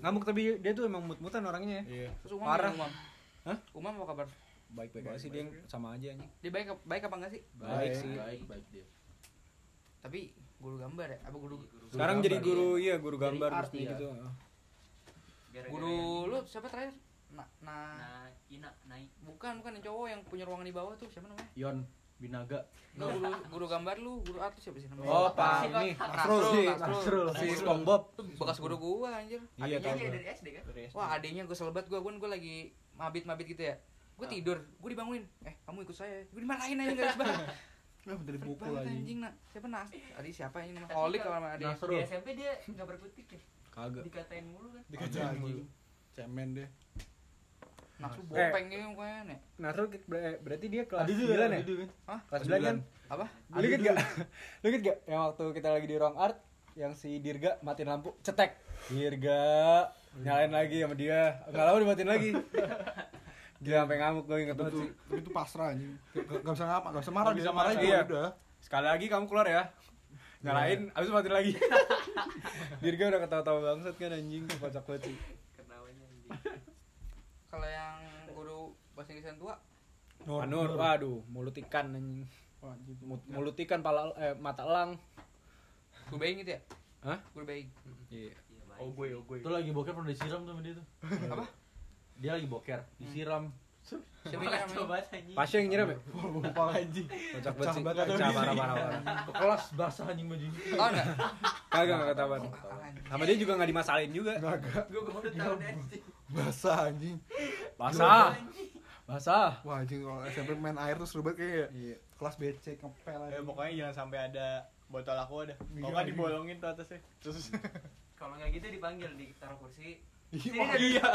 Speaker 2: Ngamuk tapi dia tuh emang mut-mutan orangnya ya.
Speaker 3: Iya.
Speaker 1: Terus Umam
Speaker 2: Parah.
Speaker 1: Umam?
Speaker 2: Hah?
Speaker 1: Umam apa kabar?
Speaker 2: Baik-baik aja sih dia sama aja nih.
Speaker 1: Dia baik baik apa enggak sih?
Speaker 2: Baik sih.
Speaker 5: Baik, baik dia.
Speaker 1: Tapi guru gambar ya? Apa guru
Speaker 2: Sekarang jadi guru iya guru gambar gitu.
Speaker 1: Guru lu siapa terakhir? Nah, nah,
Speaker 6: Nah, Ina naik.
Speaker 1: bukan bukan yang cowok yang punya ruangan di bawah tuh siapa namanya?
Speaker 5: Yon Binaga.
Speaker 1: Enggak guru guru gambar lu, guru art siapa sih namanya?
Speaker 2: Oh,
Speaker 6: Pak
Speaker 2: ini
Speaker 1: Nasrul,
Speaker 2: si
Speaker 1: Nasrul.
Speaker 2: si SpongeBob.
Speaker 1: Bekas guru gua anjir.
Speaker 2: Iya
Speaker 6: Adiknya
Speaker 2: gua.
Speaker 6: dari SD kan?
Speaker 4: Dari SD.
Speaker 1: Wah, adiknya gue selebat gua, gua, gua lagi mabit-mabit gitu ya. Gue
Speaker 6: Ah.
Speaker 1: tidur, gue dibangunin. Eh, kamu ikut saya. Gue dimarahin aja <laughs> enggak banget.
Speaker 3: Nah, dari buku lagi.
Speaker 1: anjing, Nak. Siapa Nas? Adik siapa ini namanya?
Speaker 6: Tapi
Speaker 1: Olik
Speaker 6: kalau-
Speaker 1: sama adik.
Speaker 5: Nasrul.
Speaker 6: Di SMP dia nggak berkutik ya?
Speaker 2: Kagak.
Speaker 6: Dikatain mulu kan?
Speaker 3: Dikatain anjing. Cemen deh.
Speaker 1: Nasrul
Speaker 2: Eh.
Speaker 1: bopeng gitu mukanya nih.
Speaker 2: Nasrul ber- berarti dia kelas
Speaker 5: Adi
Speaker 2: 9 ya?
Speaker 5: Adi kan?
Speaker 1: Hah?
Speaker 2: Kelas 9 kan?
Speaker 1: Apa?
Speaker 2: Lu inget gak? Lu inget gak yang waktu kita lagi di ruang art yang si Dirga matiin lampu cetek Dirga nyalain lagi sama dia nggak lama dimatiin lagi <laughs> gila sampai ngamuk gue inget banget
Speaker 3: Begitu,
Speaker 2: sih
Speaker 3: begitu pasrah anjing. Gak, gak bisa ngapa, gak bisa marah,
Speaker 4: bisa
Speaker 3: marah
Speaker 2: iya.
Speaker 3: udah.
Speaker 2: sekali lagi kamu keluar ya nyalain abis matiin lagi <laughs> Dirga udah ketawa-tawa bangsat kan anjing kocak banget sih
Speaker 6: Ketawanya anjing.
Speaker 1: Kalau yang guru bahasa Inggris yang tua,
Speaker 3: Nur,
Speaker 2: Anur waduh mulut ikan anjing mulut ikan pala eh, mata elang
Speaker 1: guru bayi gitu ya?
Speaker 2: Hah?
Speaker 1: Guru bayi.
Speaker 2: iya
Speaker 6: baik.
Speaker 4: Oh gue, oh gue.
Speaker 5: Itu lagi boker pernah disiram tuh sama dia tuh.
Speaker 1: Apa?
Speaker 5: Dia lagi boker, disiram.
Speaker 1: Siapa yang?
Speaker 6: Coba anjing.
Speaker 2: Pasha yang nyiram ya
Speaker 3: Lupa anjing.
Speaker 2: kocak banget sih
Speaker 3: Pecah banget,
Speaker 2: pecah parah parah parah
Speaker 5: Ke kelas basah anjing baju.
Speaker 1: Tahu enggak?
Speaker 2: kagak nggak ketahuan sama dia juga nggak dimasalahin juga
Speaker 3: Agak
Speaker 6: Gue baru tahu deh anjing.
Speaker 3: Basah anjing.
Speaker 2: basah basah
Speaker 3: Wah, anjing kalau SMP main air tuh seru banget kayak kelas BC ngepel
Speaker 4: Eh,
Speaker 3: aja.
Speaker 4: pokoknya jangan sampai ada botol aku ada. Kalau
Speaker 3: Iya,
Speaker 4: nggak
Speaker 3: iya.
Speaker 4: dibolongin tuh atasnya. Terus <laughs>
Speaker 6: Kalau nggak gitu dipanggil ditaruh kursi.
Speaker 3: Iya,
Speaker 4: iya. <laughs>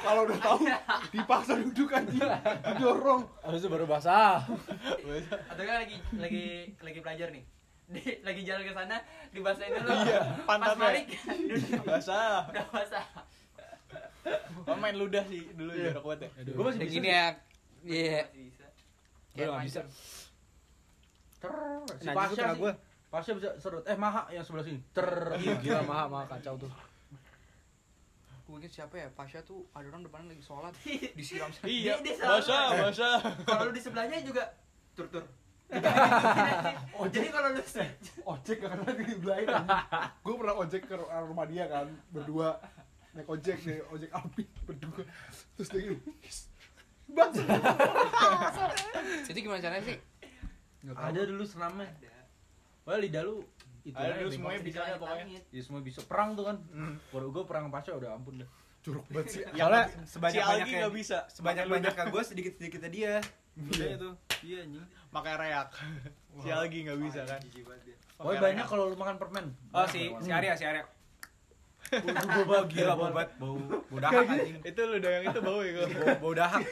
Speaker 3: kalau udah tahu dipaksa duduk anjing. Didorong.
Speaker 2: Itu baru basah. <laughs>
Speaker 6: Atau kan lagi lagi lagi pelajar nih. Di, lagi jalan ke sana dibasahin dulu.
Speaker 4: Iya,
Speaker 6: Pas
Speaker 4: pantatnya.
Speaker 6: balik <laughs>
Speaker 4: Basah.
Speaker 6: udah basah.
Speaker 4: Oh, main ludah sih dulu
Speaker 3: Iya.
Speaker 4: jarak kuat ya.
Speaker 5: Gue masih
Speaker 1: Yang
Speaker 5: bisa.
Speaker 1: gini ya. Iya.
Speaker 6: Bisa.
Speaker 2: Gue nggak bisa.
Speaker 5: Ter. Si
Speaker 2: Nah,
Speaker 5: Pasha sih.
Speaker 2: gue.
Speaker 5: Pasha bisa serut. Eh, Maha yang sebelah sini. Ter.
Speaker 2: Iya gila maha maha kacau tuh.
Speaker 1: Gue inget siapa ya? Pasha tuh ada orang depannya lagi sholat <laughs> disiram
Speaker 4: Iya,
Speaker 6: Dia- dia
Speaker 4: basah, basah.
Speaker 6: Kalau lu di sebelahnya juga tur tur. Oh, jadi kalau <laughs> lu
Speaker 3: Ojek gak kena dibelain Gue pernah ojek ke rumah dia kan Berdua Naik ojek deh, ojek api Berdua Terus dia gini Bang
Speaker 1: Itu gimana caranya sih?
Speaker 5: Ada dulu senamnya. Wah, lidah lu itu
Speaker 4: Ada
Speaker 5: aja
Speaker 4: dulu semuanya bisa dah pokoknya.
Speaker 5: Ya semua bisa perang tuh kan. Kalau gue perang Pasha udah ampun dah.
Speaker 3: Curug banget sih
Speaker 2: Soalnya
Speaker 4: si
Speaker 2: sebanyak banyaknya
Speaker 4: bisa.
Speaker 2: sebanyak banyaknya gue sedikit sedikitnya dia. Iya itu. Iya anjing.
Speaker 4: Pakai reak. <laughs> Si Algi nggak bisa kan.
Speaker 5: Oh, banyak kalau lu makan permen.
Speaker 2: Oh si si Arya si Arya. <laughs> Bau gila bau banget bau bau dahak anjing.
Speaker 4: Itu lu yang itu bau ya kok.
Speaker 2: Bau, bau dahak.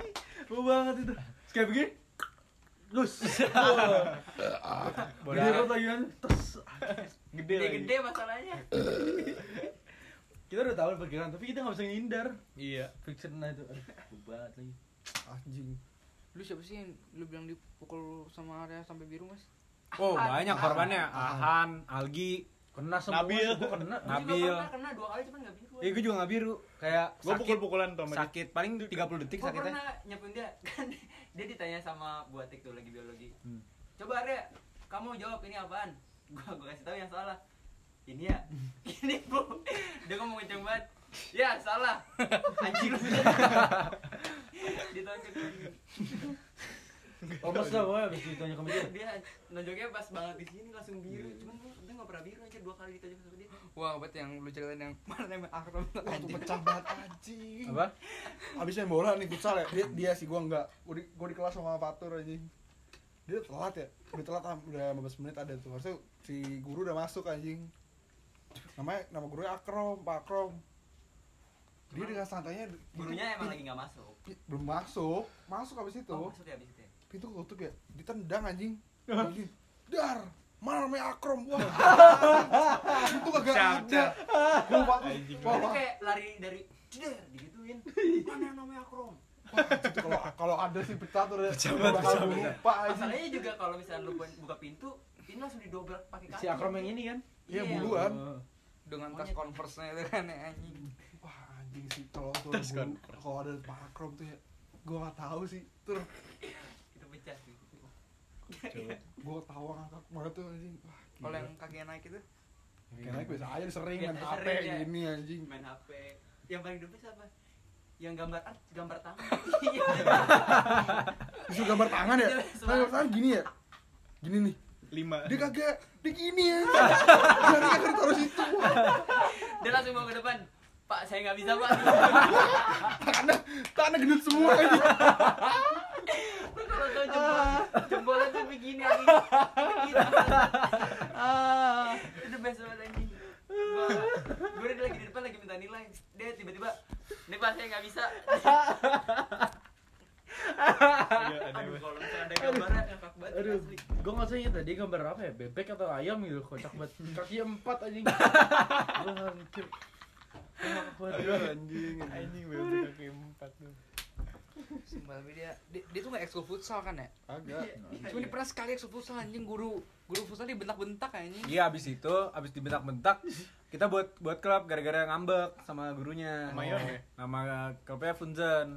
Speaker 2: <laughs>
Speaker 5: Bau banget itu. Kayak begini.
Speaker 2: Bau
Speaker 5: Gede
Speaker 2: dahak.
Speaker 5: banget lagi kan. Terus
Speaker 4: Gede lagi.
Speaker 6: gede-gede masalahnya.
Speaker 5: kita udah tahu perkiraan tapi kita nggak bisa ngindar.
Speaker 4: Iya.
Speaker 5: Fiction lah itu. Aduh, bau banget lagi.
Speaker 3: Anjing
Speaker 1: Lu siapa sih yang lu bilang dipukul sama area sampai biru, Mas?
Speaker 2: Oh banyak korbannya. Ahan, Algi.
Speaker 5: Kena semua
Speaker 4: Nabil.
Speaker 5: gua kena. <laughs>
Speaker 6: Gua
Speaker 2: Nabil.
Speaker 6: juga pernah kena dua kali cuman nggak biru.
Speaker 2: Eh gue juga nggak biru. Kayak
Speaker 4: Gua
Speaker 2: sakit
Speaker 4: pukul-pukulan tuh
Speaker 2: sakit paling 30 detik
Speaker 6: Gua
Speaker 2: sakitnya.
Speaker 6: pernah nyepin dia <laughs> kan dia ditanya sama Bu Atik tuh lagi biologi.
Speaker 2: Hmm.
Speaker 6: Coba Arya, kamu jawab ini apaan? <laughs> Gua gua kasih tahu yang salah. Ini ya. Ini Bu. Dia ngomong kenceng banget. Ya, salah. Anjing lu. Ditonjok.
Speaker 5: Lemes dah pokoknya abis ditanya sama dia.
Speaker 6: dia nonjoknya pas banget di sini langsung biru cuman dia nggak pernah biru aja dua kali ditonjok sama dia
Speaker 1: Wah, bet yang lu ceritain yang mana namanya Akram tuh
Speaker 3: Wah, tuh
Speaker 1: anjing.
Speaker 3: pecah banget anjing.
Speaker 2: Apa?
Speaker 3: Abis main bola nih futsal ya. Dia, dia sih gua enggak. Gua di, gua di kelas sama Fatur anjing. Dia telat ya. Udah telat am- udah 15 menit ada tuh. Harusnya si guru udah masuk anjing. Namanya nama gurunya Akrom, Pak Akrom. Dia dengan santainya
Speaker 6: gurunya emang lagi nggak masuk
Speaker 3: belum masuk. Masuk abis itu.
Speaker 6: oh masuk ya abis itu ya
Speaker 3: Pintu ketutup ya. Ditendang anjing. <laughs> Anjing. Dar, mana namanya Akrom? Wah. <laughs> itu kagak ada. Wah.
Speaker 6: kayak lari dari jeder digituin <laughs> mana namanya akrom
Speaker 3: kalau kalau ada sih pecah tuh.
Speaker 2: Pecah banget,
Speaker 3: Bakal lupa
Speaker 6: masalahnya juga kalau misalnya lu bu- buka pintu ini langsung didobrak pakai kaki
Speaker 5: Si Akrom yang ini kan.
Speaker 3: Iya,
Speaker 6: Iya.
Speaker 3: buluan.
Speaker 1: Dengan tas converse-nya itu kan ya, anjing.
Speaker 3: Anjing sih kalau
Speaker 4: kan.
Speaker 3: kalau ada Pak Akrom tuh ya. Gua nggak tahu sih. Tuh,
Speaker 6: itu pecah sih
Speaker 3: gua tahu ngangkat mana tuh anjing.
Speaker 1: Kalau yang kakinya naik itu
Speaker 3: kayak naik biasa aja sering
Speaker 6: Iya,
Speaker 3: main HP gini anjing.
Speaker 6: main HP yang paling debes apa yang gambar art gambar tangan <laughs> Iya.
Speaker 3: Disuruh gambar tangan ya.
Speaker 6: Iya,
Speaker 3: gambar tangan gini ya. Gini nih.
Speaker 4: Lima.
Speaker 3: Dia kagak dia gini ya. Dia kagak taruh situ.
Speaker 6: dia langsung mau ke depan pak saya nggak bisa pak.
Speaker 3: Tangannya tangannya gendut semua.
Speaker 6: Lu kalau tau jempol jempolnya tuh begini anjing begini. Ah. Itu best banget anjing. Gua gua udah lagi di depan lagi minta nilai. Dia tiba-tiba nih pak saya nggak bisa.
Speaker 4: Iya, ada
Speaker 6: aduh
Speaker 4: Mas.
Speaker 6: kalau misalnya ada gambarnya ngakak banget
Speaker 5: Aduh,
Speaker 6: asli.
Speaker 5: Gue nggak inget tadi gambar apa ya, bebek atau ayam gitu, kocak banget. Kaki empat anjing. <laughs> Gue Ngakak banget.
Speaker 4: Anjing, anjing bener kaki empat tuh.
Speaker 1: Sumpah, tapi dia, dia, dia tuh gak ekskul futsal kan ya?
Speaker 3: Kagak.
Speaker 1: Cuma dia pernah sekali ekskul futsal anjing guru guru futsal dibentak-bentak anjing.
Speaker 2: Iya abis itu, abis dibentak-bentak kita buat buat klub gara-gara ngambek sama gurunya.
Speaker 4: Sama Yon ya?
Speaker 2: Nama klubnya Funzen.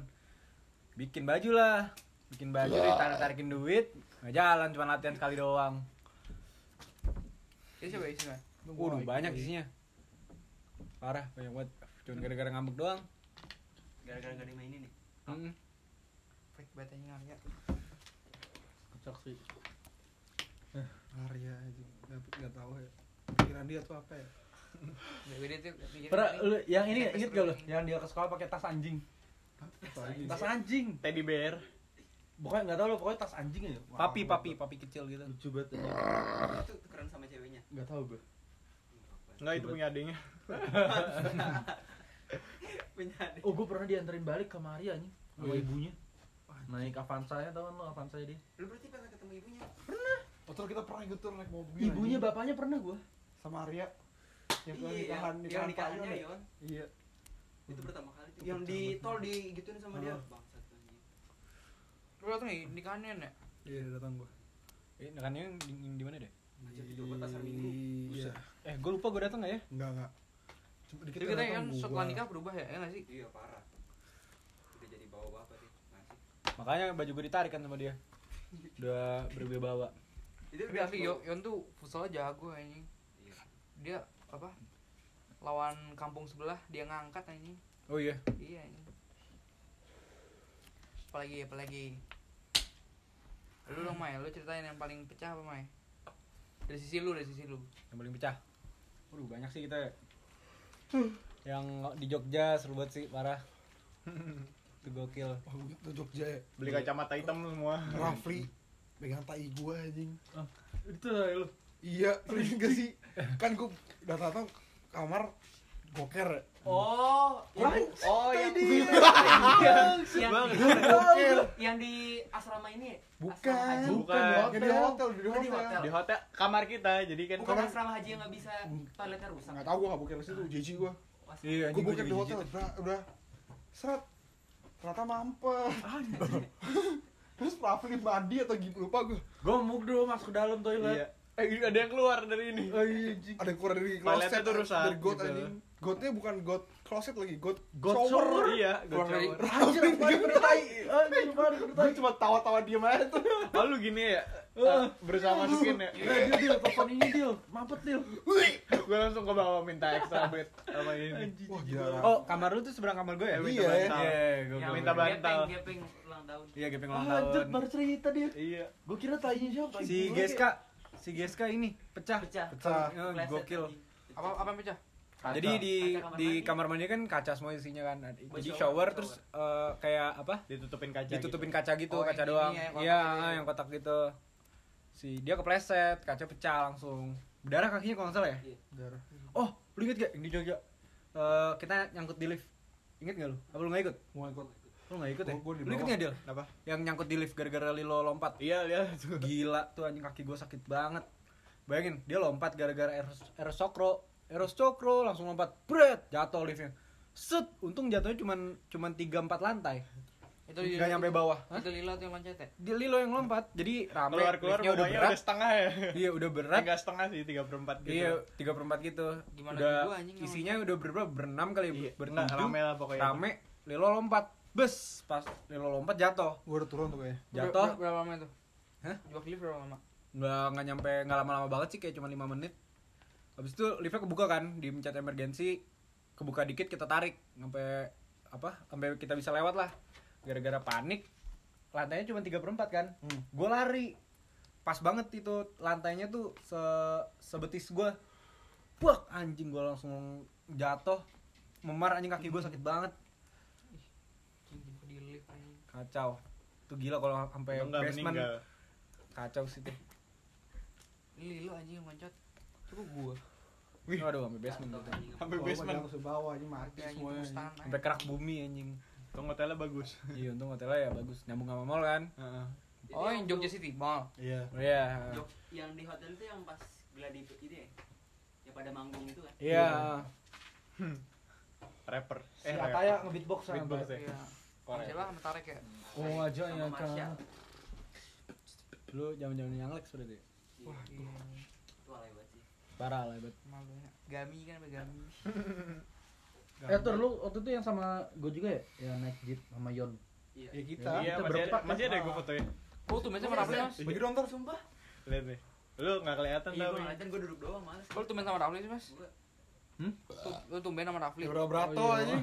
Speaker 2: Bikin baju lah, bikin baju ditarik tarikin duit, nggak jalan cuma latihan sekali doang.
Speaker 1: Ini siapa isinya?
Speaker 2: Waduh banyak isinya. Parah banyak banget. Cuma gara-gara ngambek doang.
Speaker 6: gara-gara gak dimainin nih
Speaker 2: Mm.
Speaker 1: Fake banget anjing Arya.
Speaker 5: Kocak sih.
Speaker 3: Arya anjing. Nggak nggak tahu ya. Pikiran dia tuh apa ya? <laughs>
Speaker 5: Pernah lu yang ini inget gak lu? Yang dia ke sekolah pakai tas anjing. Tas anjing.
Speaker 4: Teddy bear.
Speaker 5: Pokoknya nggak tahu lo, pokoknya tas anjing aja.
Speaker 2: Papi, papi, papi kecil gitu.
Speaker 5: Lucu banget.
Speaker 6: itu tukeran sama ceweknya
Speaker 5: Nggak tahu gue.
Speaker 4: Enggak itu punya adenya.
Speaker 6: Punya adik <laughs>
Speaker 5: Oh, gue pernah dianterin balik ke Maria nih sama
Speaker 3: Oh, iya.
Speaker 5: ibunya. Naik Avanza ya, tau kan lo Avanza dia.
Speaker 6: lu berarti pernah ketemu ibunya
Speaker 3: Oh, terus kita pernah ikut tuh naik mobil.
Speaker 5: Ibunya bapaknya pernah gue.
Speaker 3: sama Arya. Yang ke
Speaker 6: iya
Speaker 3: nikahan Pak
Speaker 6: nikahannya
Speaker 3: ya?
Speaker 6: Yon
Speaker 3: Iya.
Speaker 6: itu pertama kali tuh
Speaker 3: Itu
Speaker 6: yang di tol digituin sama dia bangsat anjing.
Speaker 1: Lu datang nih nikahannya ya?
Speaker 3: Iya, datang gua.
Speaker 2: Eh, kan yang di, di mana deh?
Speaker 6: Di pasar minggu
Speaker 3: Iya.
Speaker 2: Eh, gue lupa gue datang nggak ya?
Speaker 3: Enggak, enggak. Dikit
Speaker 1: Jadi kita
Speaker 3: datang
Speaker 1: kan setelah nikah berubah ya? Ya nggak sih?
Speaker 6: iya parah udah jadi bawa bapak sih masih
Speaker 2: Makanya baju gue ditarik kan sama dia. Udah berwibawa.
Speaker 6: itu
Speaker 1: Tapi asli Yon, Yon tuh futsalnya jago anjing.
Speaker 6: iya
Speaker 1: Dia apa? Lawan kampung sebelah dia ngangkat anjing.
Speaker 2: Oh iya.
Speaker 1: Iya anjing. Apalagi apalagi. Lu dong Mai, lu ceritain yang paling pecah apa Mai? Dari sisi lu, dari sisi lu.
Speaker 2: Yang paling pecah. Waduh, banyak sih kita. Ya. Yang di Jogja seru banget sih, parah. <laughs> Itu gokil.
Speaker 3: Wah, gua tuh Jogja ya.
Speaker 4: Beli kacamata hitam semua.
Speaker 3: Rafli pegang tai gua anjing.
Speaker 5: Itu lah lu.
Speaker 3: Iya, <laughs> enggak sih? Kan gua datang kamar goker
Speaker 6: oh yang oh yang yang <laughs>
Speaker 3: Gokil.
Speaker 6: yang di asrama ini ya?
Speaker 3: Bukan.
Speaker 6: Asrama haji.
Speaker 4: Bukan.
Speaker 3: Yang di hotel, di
Speaker 6: Oh, di
Speaker 3: hotel.
Speaker 6: hotel.
Speaker 4: Di hotel kamar kita, jadi kan
Speaker 6: bukan asrama haji yang nggak bisa toiletnya rusak
Speaker 3: Enggak tahu gua enggak boker di situ, jijik gua.
Speaker 2: Iya,
Speaker 3: Gua boker di hotel, udah udah seret. Ternyata mampet. <laughs> Terus Rafli mandi atau gimana lupa gua.
Speaker 5: Gue mau dulu masuk ke dalam
Speaker 4: Iya.
Speaker 5: toilet.
Speaker 4: Eh, ada yang keluar dari ini.
Speaker 5: Oh iya.
Speaker 3: Ada yang keluar dari
Speaker 4: Toiletnya
Speaker 3: kloset
Speaker 4: tuh rusak,
Speaker 3: dari got
Speaker 4: gitu.
Speaker 3: anjing. Gotnya bukan got kloset lagi, got,
Speaker 5: Got
Speaker 3: shower.
Speaker 5: shower.
Speaker 4: Iya,
Speaker 1: dari-
Speaker 4: gue
Speaker 5: Anjir, apa ada tai? Anjir,
Speaker 3: cuma tawa-tawa diem aja tuh.
Speaker 4: Oh lu gini ya, eh, berusaha masukin ya.
Speaker 5: Eh, Dil, Dil, telepon ini, Dil. Mampet, Dil.
Speaker 4: Gue langsung ke bawah minta extra bed sama ini.
Speaker 3: Wah gila.
Speaker 2: Oh, kamar lu tuh seberang kamar gue ya?
Speaker 4: Minta
Speaker 3: Iya,
Speaker 4: bantal.
Speaker 2: Iya, gue
Speaker 4: minta bantal.
Speaker 6: Gepeng, gepeng ulang tahun.
Speaker 2: Iya, gepeng ulang
Speaker 5: Anjir,
Speaker 2: tahun.
Speaker 5: baru cerita dia.
Speaker 4: Iya.
Speaker 5: Gue kira tanya siapa.
Speaker 2: Si Geska, si Geska ini pecah.
Speaker 6: Pecah.
Speaker 3: Pecah.
Speaker 2: Gokil.
Speaker 1: Apa apa yang pecah?
Speaker 5: Kaca.
Speaker 2: Jadi di
Speaker 6: Kaca kamar
Speaker 2: di
Speaker 6: mandi.
Speaker 2: kamar mandi kan kaca semua isinya kan. Jadi
Speaker 6: shower,
Speaker 2: shower
Speaker 6: shower.
Speaker 2: terus eh, kayak apa?
Speaker 4: Ditutupin kaca.
Speaker 2: Ditutupin
Speaker 4: gitu.
Speaker 2: kaca gitu,
Speaker 1: Oh,
Speaker 2: kaca
Speaker 1: yang
Speaker 2: doang.
Speaker 1: ini ya, yang
Speaker 2: Iya,
Speaker 1: gitu ya.
Speaker 2: yang kotak gitu. Si dia kepleset, kaca pecah langsung. Berdarah kakinya kalau nggak salah ya?
Speaker 6: Iya.
Speaker 3: Darah.
Speaker 2: Oh, lu inget gak yang di Jogja? Eh, kita nyangkut di lift. Ingat gak lu? Apa lu gak ikut?
Speaker 3: Mau ikut.
Speaker 2: Lu gak ikut ya?
Speaker 3: Gua- gua
Speaker 2: lu ikut gak Dil?
Speaker 4: Apa?
Speaker 2: Yang nyangkut di lift gara-gara Lilo lompat.
Speaker 4: Iya, tuh. <laughs>
Speaker 2: Gila tuh anjing kaki gue sakit banget. Bayangin, dia lompat gara-gara eros, eros cokro. Eros cokro langsung lompat. Bret, jatuh liftnya. Set, untung jatuhnya cuman cuman 3 4 lantai.
Speaker 1: Itu di-
Speaker 2: Gak nyampe bawah. Hah?
Speaker 1: Itu tuh yang loncat ya?
Speaker 2: Dia Lilo yang lompat. Jadi rame,
Speaker 4: Keluar-keluar
Speaker 2: liftnya udah berat.
Speaker 4: udah setengah ya.
Speaker 2: Iya, udah berat.
Speaker 4: Enggak setengah sih, 3 per 4 gitu.
Speaker 2: Iya, 3 per 4 gitu.
Speaker 1: Gimana
Speaker 2: udah
Speaker 1: gua anjing
Speaker 2: isinya udah berapa? Berenam kali,
Speaker 4: Iya,
Speaker 2: ber-
Speaker 4: enggak,
Speaker 2: bertujuh.
Speaker 4: rame lah pokoknya.
Speaker 2: Rame, Lilo lompat. Bes, pas Lilo lompat jatuh.
Speaker 3: Gue udah turun tuh kayaknya.
Speaker 2: Jatuh.
Speaker 1: Ber- Berapa lama itu?
Speaker 2: Hah?
Speaker 1: Jebak lift berapa lama?
Speaker 2: nggak nggak nyampe nggak lama-lama banget sih kayak cuma lima menit habis itu liftnya kebuka kan dimencet emergensi kebuka dikit kita tarik sampai apa sampai kita bisa lewat lah. Gara-gara panik lantainya cuma tiga perempat kan.
Speaker 3: Hmm.
Speaker 2: gue lari. Pas banget itu lantainya tuh se sebetis gue Wah anjing gue langsung jatuh. Memar anjing kaki gue sakit banget.
Speaker 1: Anjing, di anjing.
Speaker 2: kacau. Tuh gila kalau sampai basement.
Speaker 4: meninggal.
Speaker 2: kacau sih tuh
Speaker 1: Ini lilo anjing yang loncat. Coba gua.
Speaker 2: Wih, aduh sampai basement gitu.
Speaker 4: Sampai
Speaker 3: Gua
Speaker 4: basement.
Speaker 3: ke bawah aja mati semuanya.
Speaker 2: sampai kerak bumi anjing
Speaker 4: Tunggu hotelnya bagus.
Speaker 2: iya untung hotelnya ya bagus nyambung sama mall kan
Speaker 4: Heeh.
Speaker 1: Oh, yang Jogja City Mall.
Speaker 3: Iya.
Speaker 2: oh iya
Speaker 6: yang di hotel itu yang pas gladi itu ya? Yang pada manggung itu kan?
Speaker 2: iya
Speaker 4: Rapper.
Speaker 5: Si Ataya nge-beatbox
Speaker 4: Beatbox
Speaker 5: sampai.
Speaker 4: ya.
Speaker 1: Iya.
Speaker 4: Korea.
Speaker 1: Siapa sama Tarek ya?
Speaker 5: Oh, aja
Speaker 6: Sama
Speaker 5: ya
Speaker 6: Marsha.
Speaker 5: kan.
Speaker 2: lu zaman zaman yang Lex berarti
Speaker 6: Wah,
Speaker 1: Iya.
Speaker 6: itu alay.
Speaker 2: Parah lah bet
Speaker 1: Malunya. Gami kan sama Gami. <laughs>
Speaker 5: Eh, tur lu waktu itu yang sama gue juga ya? Yang naik jeep sama Yon.
Speaker 6: Iya.
Speaker 3: Ya kita.
Speaker 4: Iya,
Speaker 5: Kita
Speaker 4: masih ada,
Speaker 5: berempat
Speaker 4: masih ada gue fotoin.
Speaker 1: Oh, tuh sama Rafli mas.
Speaker 3: Bagi dong ntar.
Speaker 6: Sumpah.
Speaker 4: Lihat nih. Lu enggak kelihatan
Speaker 6: Iya,
Speaker 4: tau.
Speaker 6: gue ngeliatin gue duduk doang males.
Speaker 1: Kok lu tumben sama Rafli sih mas? Tuh, Lu tumben sama Rafli.
Speaker 3: Ya udah berato
Speaker 5: Oh, iya.
Speaker 3: aja.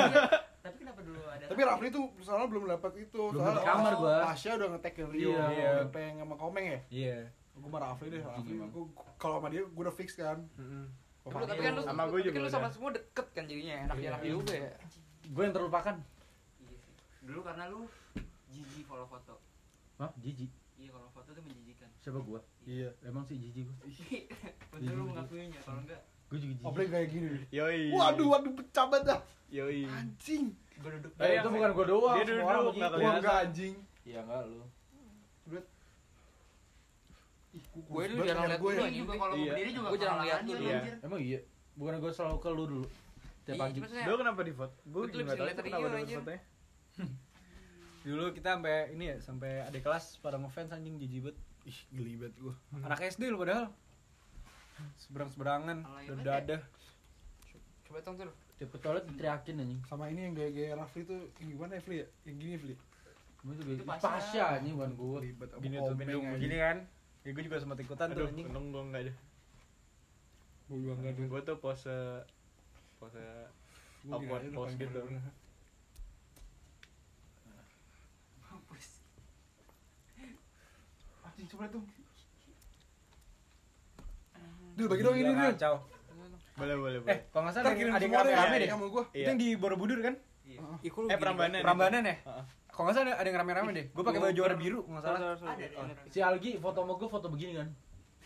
Speaker 3: <laughs>
Speaker 6: Tapi kenapa dulu ada
Speaker 3: Tapi Rafli tuh soalnya belum dapat itu.
Speaker 5: Belum
Speaker 3: Soalnya
Speaker 5: kamar gua.
Speaker 3: Tasya udah ngetek ke Rio.
Speaker 5: Iya.
Speaker 2: Iya.
Speaker 3: Gepeng sama Komeng ya.
Speaker 2: iya
Speaker 3: Gue sama Rafli deh. Rafli gua kalau sama dia gue udah fix kan.
Speaker 4: Heeh.
Speaker 3: Kalau
Speaker 1: Tapi, kan lu
Speaker 4: Sama gua
Speaker 1: tapi
Speaker 4: juga
Speaker 1: kan lu sama semua deket kan jadinya enak
Speaker 5: Iya.
Speaker 1: enak juga ya.
Speaker 5: Gue yang terlupakan.
Speaker 6: Iya sih. Dulu karena lu jijik follow foto.
Speaker 5: Hah? Jiji.
Speaker 6: Iya, kalau foto tuh menjijikan.
Speaker 5: Siapa gua?
Speaker 3: Iya.
Speaker 5: Emang sih jiji gua. <laughs>
Speaker 6: Bener lu mengakuinya, kalau enggak
Speaker 5: Gue juga jiji.
Speaker 3: Obleng kayak gini.
Speaker 4: Yoi.
Speaker 3: Waduh, waduh pecah banget dah.
Speaker 4: Yoi.
Speaker 3: Anjing.
Speaker 6: gue duduk
Speaker 5: Eh, itu bukan gua doang.
Speaker 4: Dia
Speaker 5: semua
Speaker 4: duduk,
Speaker 5: orang
Speaker 4: nggak
Speaker 5: begitu.
Speaker 3: Gua
Speaker 4: kelihatan.
Speaker 3: enggak anjing.
Speaker 5: Iya enggak lu.
Speaker 3: Gua-
Speaker 1: Gue dulu jarang
Speaker 3: liat gue ya.
Speaker 6: juga kalau
Speaker 4: Iya.
Speaker 6: berdiri juga
Speaker 1: Gua jarang liat
Speaker 6: kelamaan
Speaker 1: lu.
Speaker 6: dia,
Speaker 4: Iya.
Speaker 5: Emang iya. Bukan gue selalu ke lu dulu. Tiap pagi.
Speaker 4: Lu kenapa di foto? Gue juga tahu
Speaker 1: lihat
Speaker 4: kenapa
Speaker 1: anjir.
Speaker 4: fotonya. <laughs>
Speaker 2: dulu kita sampai ini ya sampai ada kelas pada ngefans anjing jijik banget
Speaker 3: Ih, geli banget gue.
Speaker 2: anak SD lu padahal seberang seberangan
Speaker 6: Alay
Speaker 2: udah
Speaker 6: banget
Speaker 2: ada
Speaker 1: coba tong tuh.
Speaker 5: Tiap ke toilet diteriakin anjing.
Speaker 3: Sama ini yang gaya-gaya Rafli tuh yang gimana ya, Fli ya? Yang gini, Fli.
Speaker 5: Cuma itu. Pasha.
Speaker 6: Pasha
Speaker 5: anjing bukan gue.
Speaker 2: Gini tuh gini kan ya gue juga sempat ikutan tuh
Speaker 4: Aduh,
Speaker 2: anjing
Speaker 4: untung gue enggak ada.
Speaker 3: Gua juga enggak ada.
Speaker 4: Gue tuh pose pose Awkward pose gitu.
Speaker 6: Mampus.
Speaker 3: Anjing, coba tuh. Dul, bagi dong ini, Dul.
Speaker 2: kacau
Speaker 4: Boleh, boleh,
Speaker 2: eh
Speaker 4: boleh.
Speaker 2: kalau nggak salah ada yang-
Speaker 3: deh,
Speaker 2: rame-rame deh
Speaker 3: sama gua.
Speaker 2: itu yang di Borobudur kan
Speaker 6: Iya.
Speaker 4: Eh, Prambanan.
Speaker 1: banget?
Speaker 2: Prambanan ya
Speaker 4: Heeh.
Speaker 2: kalau nggak salah ada- ada yang rame-rame deh gue pakai baju warna biru kalau nggak salah
Speaker 1: Sorry, sorry,
Speaker 6: Ada,
Speaker 1: sorry.
Speaker 6: ada.
Speaker 5: Si Algi foto sama gue foto begini kan.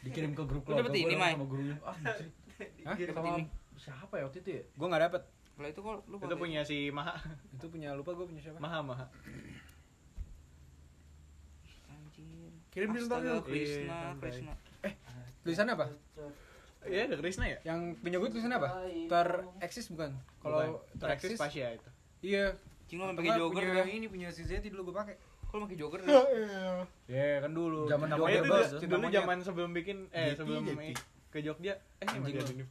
Speaker 5: Dikirim ke grup
Speaker 1: Lu dapet
Speaker 5: keluarga
Speaker 1: ini,
Speaker 5: gua
Speaker 1: Mai?
Speaker 5: sama gurunya. Ah. <laughs>
Speaker 2: Hah?
Speaker 5: Sama
Speaker 1: ini.
Speaker 5: siapa ya waktu itu ya?
Speaker 2: gue nggak dapet
Speaker 1: Lah itu kok lu
Speaker 4: Itu punya si Maha.
Speaker 2: itu punya lupa gue punya siapa
Speaker 4: Maha, Maha.
Speaker 1: Anjir.
Speaker 3: Kirim di
Speaker 1: Astaga,
Speaker 3: Dul.
Speaker 1: Krishna,
Speaker 4: Iya, santai.
Speaker 1: Krishna.
Speaker 2: tulisannya apa
Speaker 4: Iya, ada Krisna ya?
Speaker 2: yang punya gue tulisannya apa tereksis bukan kalau
Speaker 4: Bukan. tereksis Pasya itu.
Speaker 2: Iya
Speaker 1: Cing lu pakai jogger
Speaker 2: punya yang ini punya si Zeti dulu gue pakai
Speaker 1: lu pakai jogger?
Speaker 3: Ya, <laughs> iya.
Speaker 2: ya kan dulu
Speaker 5: Zaman
Speaker 4: itu
Speaker 5: Bos.
Speaker 4: dulu- dulu zaman sebelum bikin eh
Speaker 3: Jeti,
Speaker 4: sebelum
Speaker 3: Jeti.
Speaker 4: ke Jogja. Eh,
Speaker 2: Anjing
Speaker 4: ini.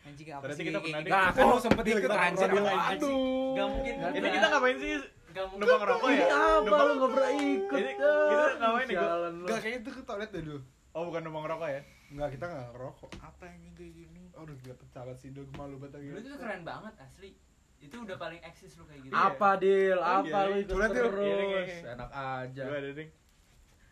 Speaker 1: Anjing apa
Speaker 4: Berarti
Speaker 1: sih?
Speaker 4: kita pernah
Speaker 1: gini?
Speaker 2: nah kan lu sempet ikut anjing
Speaker 3: Aduh.
Speaker 6: Gak mungkin.
Speaker 4: Ini kita ngapain sih
Speaker 6: Gak mungkin.
Speaker 4: Numpang rokok ya?
Speaker 5: apa lu nggak pernah ikut?
Speaker 4: Ini- kita ngapain nih,
Speaker 5: lu.
Speaker 3: Enggak kayaknya itu ke toilet deh dulu.
Speaker 4: Oh bukan numpang rokok ya?
Speaker 3: Enggak, kita enggak ngerokok.
Speaker 6: Apa anjing kayak gini?
Speaker 3: Aduh, gila pecabat sih, Dok. Malu banget lagi.
Speaker 6: Lu tuh keren banget asli. Itu udah paling eksis lu kayak gitu.
Speaker 5: Apa deal?
Speaker 4: Oh,
Speaker 5: Apa
Speaker 4: iya.
Speaker 5: lu ikut
Speaker 3: Coba,
Speaker 5: terus?
Speaker 4: Iya, iya, iya.
Speaker 5: Enak aja.
Speaker 4: Ada ding.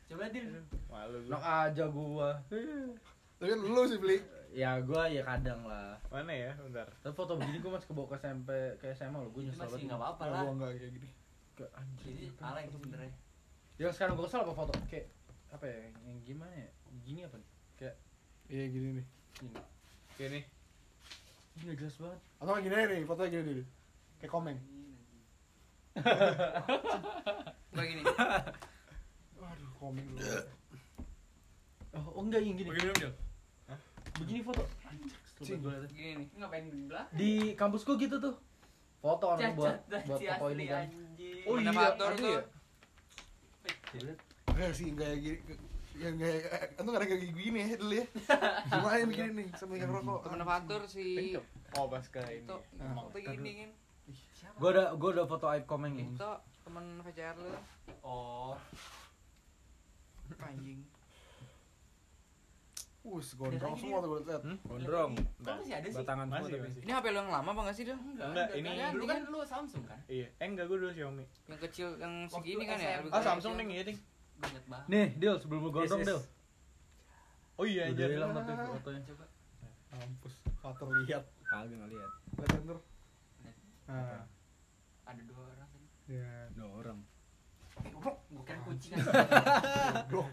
Speaker 6: Coba Dil.
Speaker 4: Malu.
Speaker 5: Enak aja gua.
Speaker 3: Tapi kan lu sih, Bli.
Speaker 5: Ya gua ya kadang lah.
Speaker 4: Mana ya? Bentar.
Speaker 5: Tapi foto begini gua masih kebawa ke SMP ke SMA lo, gua nyesel
Speaker 6: masih
Speaker 5: banget.
Speaker 6: enggak apa-apa
Speaker 3: Nah,
Speaker 6: lah.
Speaker 3: gua enggak kayak gini.
Speaker 5: Ke- anjing.
Speaker 6: Jadi alay itu sebenarnya.
Speaker 5: Yang sekarang gua kesel apa foto? Kayak apa ya? Yang gimana ya? Gini apa nih? Kayak
Speaker 3: Iya, gini nih.
Speaker 5: gini.
Speaker 4: Gini.
Speaker 5: Ini nggak jelas banget.
Speaker 3: Atau gini aja nih, fotonya gini nih. Kayak komeng.
Speaker 1: Gua gini.
Speaker 3: Waduh, komeng dulu.
Speaker 5: Oh, oh enggak yang gini.
Speaker 4: Begini dong.
Speaker 5: Begini foto.
Speaker 3: Cing.
Speaker 1: Gini nih. Ngapain di belakang?
Speaker 5: Di kampus gua gitu tuh. Foto orang buat
Speaker 6: Cacat
Speaker 5: buat foto ini kan. Oh iya,
Speaker 1: Motivator
Speaker 5: ada
Speaker 1: tuh.
Speaker 5: ya?
Speaker 3: Enggak sih, enggak yang gini. Yang kayak tuh enggak ada kayak gini ya dulu ya. Cuma yang begini nih, sama yang rokok.
Speaker 1: Temen Fatur si
Speaker 4: Oh pas ke ini.
Speaker 1: itu waktu gini kan.
Speaker 5: Gua ada gua ada foto aib komeng nih.
Speaker 1: Itu temen VCR lu.
Speaker 6: Oh,
Speaker 1: Anjing.
Speaker 3: Us, gondrong semua tuh gue liat.
Speaker 5: Hmm? Gondrong.
Speaker 6: Kok masih ada sih?
Speaker 5: Batangan semua
Speaker 4: Masih,
Speaker 5: tapi.
Speaker 4: masih.
Speaker 1: Ini HP lu yang lama apa enggak sih, Dil?
Speaker 4: Enggak, ini-
Speaker 1: Kan,
Speaker 6: dulu
Speaker 1: ini
Speaker 6: kan lu Samsung kan?
Speaker 4: Iya. Eh enggak gue dulu Xiaomi.
Speaker 1: yang kecil yang segini kan ya?
Speaker 4: Ah. Samsung ding iya ding.
Speaker 6: Gue.
Speaker 5: Nih, Dil, sebelum lu gondrong. Dil.
Speaker 4: Oh iya
Speaker 5: Udah
Speaker 4: aja.
Speaker 5: hilang tapi fotonya.
Speaker 6: Coba.
Speaker 3: Mampus. Fatur lihat.
Speaker 2: Kagak ngeliat.
Speaker 3: Lihat kan tuh. Nah,
Speaker 6: Ada dua orang tadi.
Speaker 3: Ya.
Speaker 2: Dua orang.
Speaker 6: Eh, goblok, kira kucing kan.
Speaker 1: Coba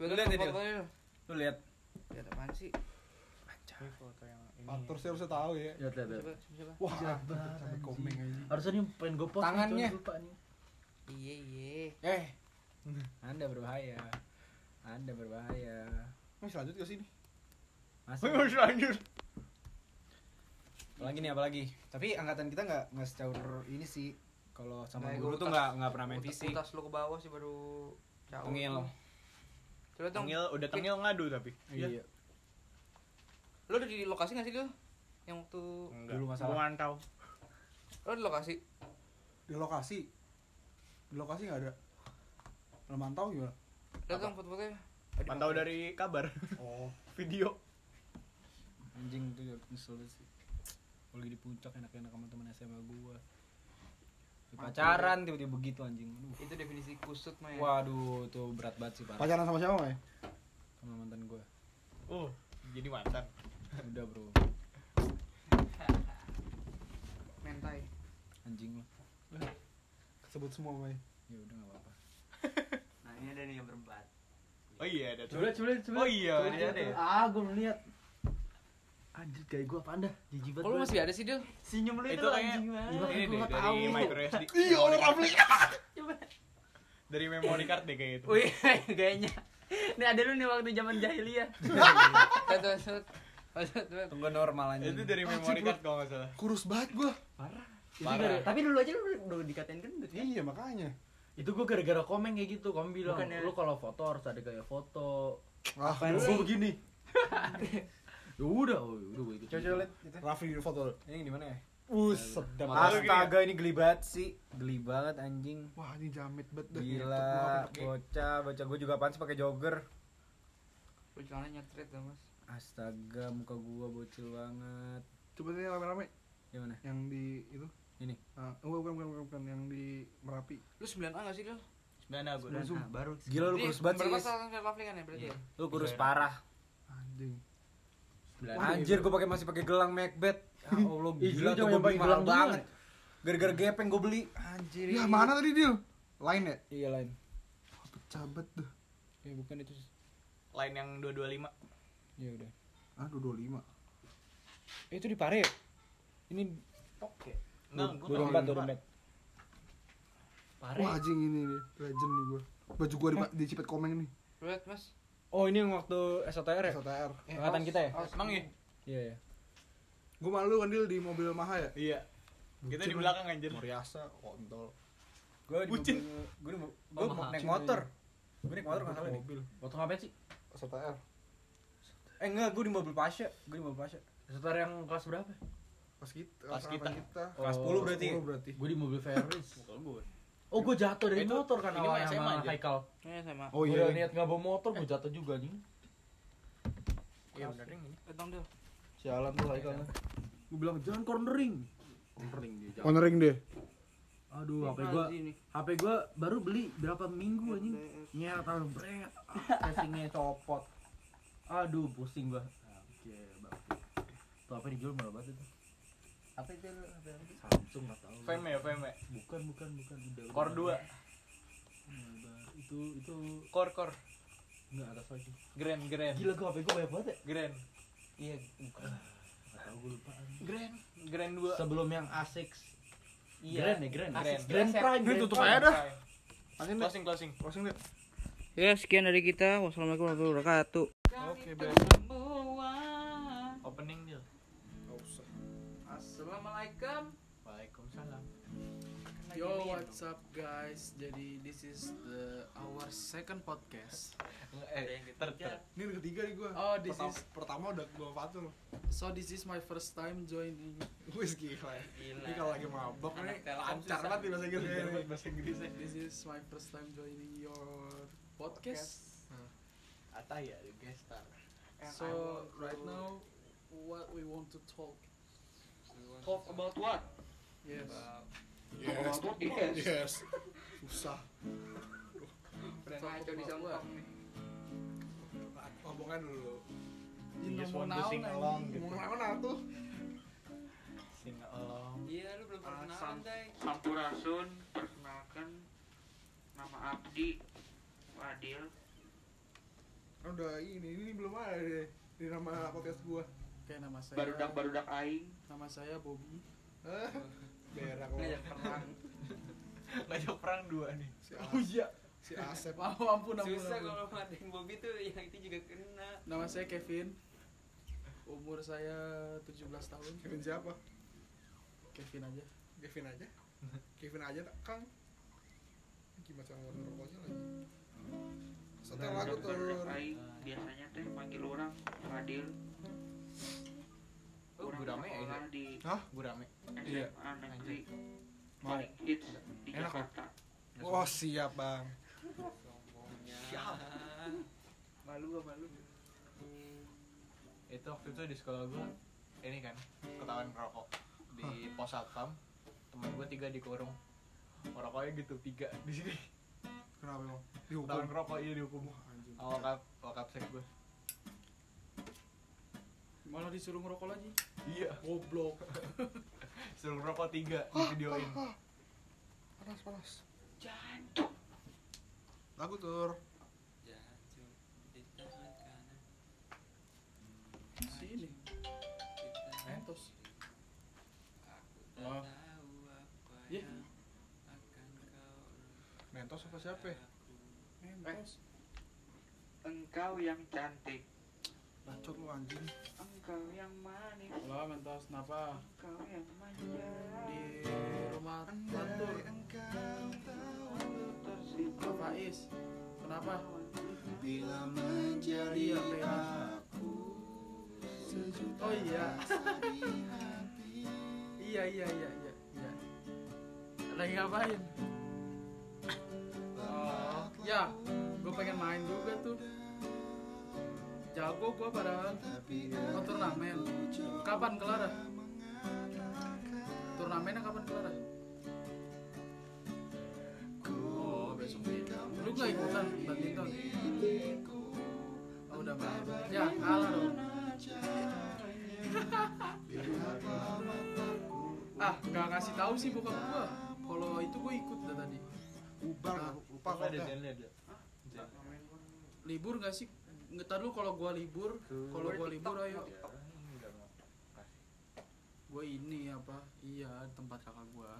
Speaker 2: Lu
Speaker 1: lihat
Speaker 2: ya,
Speaker 1: fotonya lu.
Speaker 2: Lihat.
Speaker 1: Lihat apaan sih?
Speaker 4: Ini foto yang ini.
Speaker 3: Fatur sih harusnya tahu ya.
Speaker 5: Lihat, lihat, lihat.
Speaker 1: Coba, coba.
Speaker 3: Wah,
Speaker 5: Jahat banget,
Speaker 3: sampai
Speaker 5: anjing.
Speaker 3: komeng aja.
Speaker 5: Harusnya nih pengen gue post
Speaker 2: Tangannya.
Speaker 5: lupa nih.
Speaker 1: Iya, iya.
Speaker 2: Eh. Anda berbahaya. Anda berbahaya.
Speaker 3: Masih lanjut ke sini.
Speaker 2: Masih.
Speaker 4: Harus lanjut.
Speaker 2: apalagi nih apalagi tapi angkatan kita nggak nggak secaur ini sih kalau sama
Speaker 1: Nah,
Speaker 2: guru tuh nggak nggak pernah main fisik
Speaker 1: Utas lu ke bawah sih baru jauh.
Speaker 2: tengil
Speaker 1: Coba dong.
Speaker 4: Tengil udah tengil ngadu tapi.
Speaker 2: iya
Speaker 1: Lu ada di lokasi nggak sih, Dil? Yang waktu
Speaker 4: Enggak.
Speaker 2: Dulu masalah.
Speaker 4: Gua mantau.
Speaker 1: lu di lokasi?
Speaker 3: Di lokasi. Di lokasi nggak ada. Lo mantau gimana?
Speaker 1: Lihat dong foto-fotonya.
Speaker 4: Mantau dari kabar
Speaker 3: Oh, <laughs>
Speaker 4: video.
Speaker 2: anjing tuh nyesel sih lagi di puncak enak-enak sama teman SMA gua pacaran tiba-tiba begitu anjing Aduh.
Speaker 1: Itu definisi kusut mah ya.
Speaker 2: waduh tuh berat banget sih parah
Speaker 3: pacaran sama siapa, ya?
Speaker 2: sama mantan gua
Speaker 4: Oh, jadi mantan.
Speaker 2: udah bro <laughs>
Speaker 1: Mentai.
Speaker 2: anjing lu
Speaker 3: Sebut semua, Mai.
Speaker 2: ya udah nggak apa-apa
Speaker 6: Nah, ini ada nih yang berempat.
Speaker 4: Oh iya ada tuh.
Speaker 5: Coba, coba, coba.
Speaker 4: Oh iya, ada?
Speaker 5: Ah, gue belum lihat. Anjir, kayak gue apa anda? Jijik banget.
Speaker 1: Kalau
Speaker 5: gua.
Speaker 1: masih ada sih, Dil?
Speaker 6: Senyum lu itu
Speaker 4: Itu
Speaker 6: anjing banget. <laughs>
Speaker 5: Iya,
Speaker 4: ini deh dari micro SD.
Speaker 3: Iya, oleh Rafli.
Speaker 6: Coba.
Speaker 4: Dari memory card deh kayak gitu.
Speaker 6: Wih, <laughs> kayaknya. Ini ada lu nih waktu zaman jahiliyah.
Speaker 2: Tunggu normal anjing
Speaker 4: Itu dari memory card kalau nggak salah.
Speaker 3: Kurus banget gua.
Speaker 5: Itu
Speaker 4: Parah.
Speaker 5: gara-
Speaker 6: Tapi dulu aja lu udah dikatain gendut kan?
Speaker 3: Iya, makanya.
Speaker 5: itu gue gara-gara komen kayak gitu. Kamu bilang, lu kalau foto harus ada gaya foto.
Speaker 3: Ah,
Speaker 5: Gue begini. <laughs> ya udah, oh, udah gue ikut.
Speaker 2: coba coba lihat itu
Speaker 3: Rafli di foto.
Speaker 2: ini di mana ya
Speaker 3: Us, sedap.
Speaker 2: astaga ini geli banget sih geli banget anjing
Speaker 3: Wah, ini jamet banget
Speaker 2: gila bocah bocah gue juga apaan sih pakai jogger
Speaker 1: Lu celana nyetret dah, Mas.
Speaker 2: astaga muka gua bocil banget
Speaker 3: Coba nih rame-rame
Speaker 2: gimana
Speaker 3: yang di itu.
Speaker 2: Ini?
Speaker 3: Ah, oh, bukan, bukan, bukan, bukan, yang di Merapi.
Speaker 1: Lu 9A enggak sih, Dil?
Speaker 4: Sebenarnya gue.
Speaker 6: Nah, baru.
Speaker 2: gila lu kurus banget
Speaker 1: berapa
Speaker 2: sih
Speaker 1: tahun sama Rafli kan ya berarti
Speaker 6: Iya.
Speaker 1: ya?
Speaker 2: lu kurus
Speaker 4: Iya.
Speaker 2: parah
Speaker 3: Anjing.
Speaker 2: Anjir gua pakai masih pakai gelang Macbeth ya <laughs> Allah gila tuh gua beli
Speaker 5: pakai
Speaker 2: mahal banget gara-gara gepeng gua beli anjir
Speaker 3: Ya, mana tadi dia? Lain ya?
Speaker 2: iya lain
Speaker 3: Wah, pecabet dah.
Speaker 2: ya bukan itu
Speaker 4: Line yang 225.
Speaker 2: ya udah
Speaker 3: Ah, 225.
Speaker 2: Eh, itu di pare ya? ini
Speaker 6: Oke.
Speaker 4: Enggak,
Speaker 2: empat dua empat
Speaker 5: Pare.
Speaker 3: Wah, anjing ini nih, legend nih gua. Baju gua di, di Cipet Komeng nih.
Speaker 1: Lihat, Mas.
Speaker 2: Oh ini yang waktu SOTR ya
Speaker 3: SOTR.
Speaker 1: Eh,
Speaker 2: Angkatan kita ya?
Speaker 4: Emang ya?
Speaker 2: iya ya
Speaker 3: Gua malu kan Dil di mobil Maha ya.
Speaker 4: Iya. Kita di belakang anjir.
Speaker 3: Moriasa, kontol.
Speaker 2: gua di
Speaker 4: Bucin.
Speaker 2: mobil
Speaker 6: mahal.
Speaker 2: naik motor gua naik motor nggak salah nih
Speaker 3: mobil.
Speaker 5: Foto ngapain sih?
Speaker 3: SOTR.
Speaker 2: eh enggak gua di mobil Pasha gua di mobil Pasha
Speaker 5: Setor yang kelas berapa?
Speaker 3: Pas kita,
Speaker 4: Pas kita.
Speaker 2: Kelas
Speaker 5: Oh,
Speaker 2: 10 berarti.
Speaker 3: 10 berarti.
Speaker 5: Gue di mobil Ferris.
Speaker 4: Bukan gue.
Speaker 5: Oh, gue jatuh dari
Speaker 4: Itu-
Speaker 5: motor kan awalnya sama
Speaker 4: aja.
Speaker 5: Haikal.
Speaker 1: Eh sama.
Speaker 3: Oh iya.
Speaker 5: udah niat nggak bawa motor, gue jatuh juga nih.
Speaker 4: Iya bener ini.
Speaker 1: Etong deh.
Speaker 5: Sialan tuh Haikal. Gue bilang jangan cornering. Cornering dia. jangan.
Speaker 3: Cornering deh.
Speaker 5: Aduh, HP gua HP gua baru beli berapa minggu anjing. Nyet taruh bret. ah, Casingnya copot. Aduh, pusing gua. Oke. Tuh apa dijual murah banget itu?
Speaker 6: Apa itu lu? Apa itu?
Speaker 5: Samsung enggak tahu.
Speaker 4: Fame ya, Fame.
Speaker 5: Bukan, bukan, bukan. Udah.
Speaker 4: Core 2.
Speaker 5: Itu itu
Speaker 4: Core core.
Speaker 5: enggak atas lagi.
Speaker 4: Grand Grand.
Speaker 5: Gila gua HP gua banyak banget ya.
Speaker 4: Grand.
Speaker 6: Iya, bukan.
Speaker 5: Tahu gua lupa.
Speaker 4: Grand. Grand 2.
Speaker 5: Sebelum yang A6
Speaker 6: Iya.
Speaker 5: Grand ya, Grand.
Speaker 4: Grand.
Speaker 5: Grand Prime.
Speaker 3: Ini
Speaker 5: Grand
Speaker 3: tutup aja dah.
Speaker 4: Closing closing closing.
Speaker 3: Closing deh.
Speaker 1: Ya sekian dari kita. Wassalamualaikum warahmatullahi wabarakatuh.
Speaker 3: Oke, Ben.
Speaker 4: Opening deal.
Speaker 1: Assalamualaikum.
Speaker 4: Waalaikumsalam.
Speaker 7: Yo, what's up guys? Jadi this is the our second podcast.
Speaker 4: Eh, ter ter.
Speaker 3: Ini yang ketiga nih gua.
Speaker 7: Oh, this
Speaker 3: pertama,
Speaker 7: is-
Speaker 3: pertama udah gua Fatul.
Speaker 7: So this is my first time joining.
Speaker 3: Wis gila.
Speaker 6: Gila.
Speaker 3: Ini kalau lagi mabok nih lancar banget bahasa Inggrisnya
Speaker 4: Biar
Speaker 3: nih.
Speaker 4: buat bahasa Inggrisnya.
Speaker 7: This is my first time joining your podcast.
Speaker 4: Ataya di gestar.
Speaker 7: So right now, what we want to talk?
Speaker 1: Talk about what?
Speaker 7: Yes.
Speaker 3: Yes.
Speaker 1: Yes.
Speaker 3: Yes. Susah.
Speaker 1: Udah ngaco di Songkong nih.
Speaker 3: Ngomongnya dulu.
Speaker 7: You
Speaker 4: Just want to sing along gitu.
Speaker 3: Ngomong apa nah tuh?
Speaker 4: Sing along.
Speaker 6: Iya, lu belum pernah kenalan,
Speaker 1: Sam-
Speaker 6: Tay.
Speaker 1: Sampurasun, perkenalkan nama Abdi Fadil.
Speaker 3: Kan udah ini, ini belum ada deh di nama podcast gua.
Speaker 7: Oke, nama saya.
Speaker 1: Barudak barudak aing.
Speaker 7: Nama saya Bobby. <laughs>
Speaker 3: Berak.
Speaker 6: Ngajak perang.
Speaker 4: Ngajak perang dua nih.
Speaker 3: Si oh iya. Si Asep. <laughs>
Speaker 7: Maaf, ampun, ampun,
Speaker 6: Susah
Speaker 7: ampun.
Speaker 6: kalau ngatain Bobby tuh yang itu juga kena.
Speaker 7: Nama saya Kevin. Umur saya 17 tahun.
Speaker 3: Kevin siapa?
Speaker 7: Kevin aja.
Speaker 3: Kevin aja. <laughs> Kevin aja tak Kang. Gimana cara ngomong rokoknya lagi? Setel lagu tuh.
Speaker 1: Biasanya teh panggil orang Fadil.
Speaker 4: Oh, gurame ya ini?
Speaker 1: di
Speaker 3: Hah?
Speaker 4: Gurame.
Speaker 3: Iya.
Speaker 1: Negeri
Speaker 3: Mau.
Speaker 1: hits di
Speaker 3: Enak,
Speaker 1: Jakarta.
Speaker 3: Oh siap bang.
Speaker 1: Malu gak malu?
Speaker 4: Itu waktu itu di sekolah gua ini kan ketahuan ngerokok di pos satpam. Temen gua tiga dikurung. Rokoknya gitu tiga di sini.
Speaker 3: Kenapa emang? Dihukum.
Speaker 4: Ketahuan ngerokok iya dihukum.
Speaker 3: Wah, anjing.
Speaker 4: Awal kap, awal kapsek gua.
Speaker 7: Malah disuruh ngerokok lagi.
Speaker 4: Iya.
Speaker 7: Goblok. <laughs>
Speaker 4: Suruh ngerokok tiga di videoin.
Speaker 3: Panas panas. Jancuk. Lagu tur.
Speaker 6: Jatuh di tangan kanan.
Speaker 7: Sini. Mentos. Oh.
Speaker 6: tahu apa
Speaker 7: Iya.
Speaker 6: yang akan kau
Speaker 3: Mentos apa siapa? ya?
Speaker 7: Mentos.
Speaker 1: Engkau yang cantik,
Speaker 3: Bacot lu anjing.
Speaker 1: engkau yang manis,
Speaker 7: Halo, Mentos. Kenapa?
Speaker 1: engkau yang manja.
Speaker 7: Di rumah Fatur. Pak Faiz. Kenapa?
Speaker 3: Bila
Speaker 7: Iya, Lena. Oh iya. iya, iya, iya, iya, iya. Lagi ngapain? Oh, ya, gue pengen main juga tuh. Jago gue padahal. Oh, turnamen. Kapan kelar? ah? Turnamennya kapan kelar? ah? Oh, besok Lu gak ikutan badminton? Oh, udah main. Ya, kalah dong. <laughs> ah, gak kasih tahu sih bokap gua. Kalau itu gua ikut dah tadi.
Speaker 3: Ubar lupa
Speaker 4: ada?
Speaker 7: Libur gak sih? Nggak tahu lu kalau gua libur, kalau gua libur ayo. Gua ini apa? Iya, tempat kakak gua.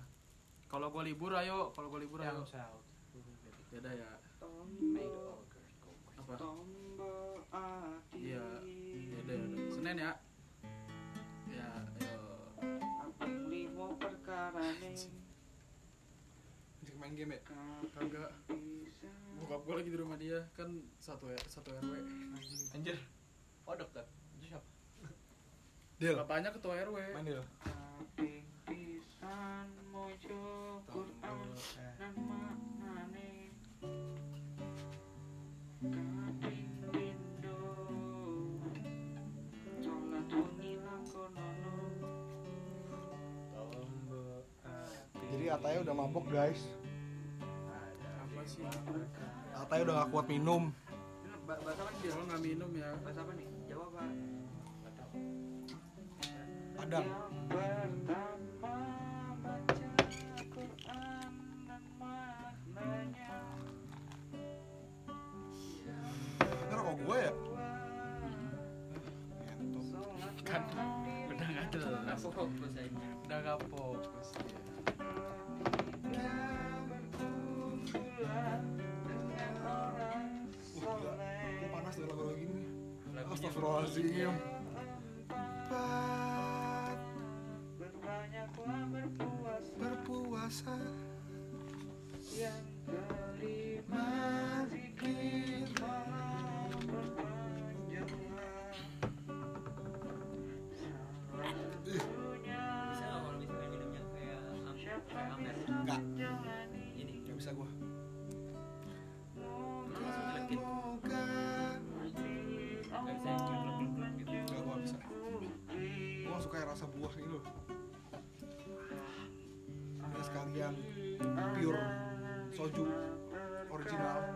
Speaker 7: Kalau gua libur ayo, kalau gua libur ayo. Beda ya. Apa?
Speaker 1: Hati.
Speaker 7: Iya, beda ya. Senin ya. Ya, ayo.
Speaker 1: Limo perkara
Speaker 3: Anjing main game ya?
Speaker 7: Kagak. Bokap gua lagi di rumah dia, kan satu ya, satu RW.
Speaker 4: Anjir. Oh dekat. Itu siapa?
Speaker 3: Deal.
Speaker 7: Bapaknya ketua RW.
Speaker 3: Main deal.
Speaker 1: Tapi pisan Jadi Ataya udah mabok guys.
Speaker 3: apa sih
Speaker 1: Ataya udah gak kuat minum.
Speaker 3: bahasa apa dia nggak minum ya
Speaker 7: Bahasa apa nih? Jawab apa?
Speaker 1: Padang. Ini rokok gue ya?
Speaker 3: Kan udah nggak jelas udah nggak fokus dia.
Speaker 1: Wah, gila. Gue panas dengan lagu lagu gini. Astagfirullahaladzim. Empat berpuasa yang kelima Sekalian pure soju original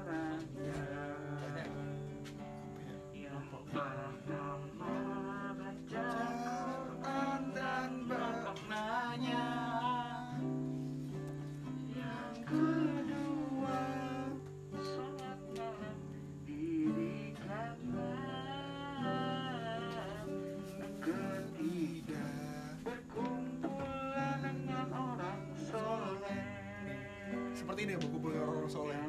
Speaker 1: ini berkumpul dengan orang soleh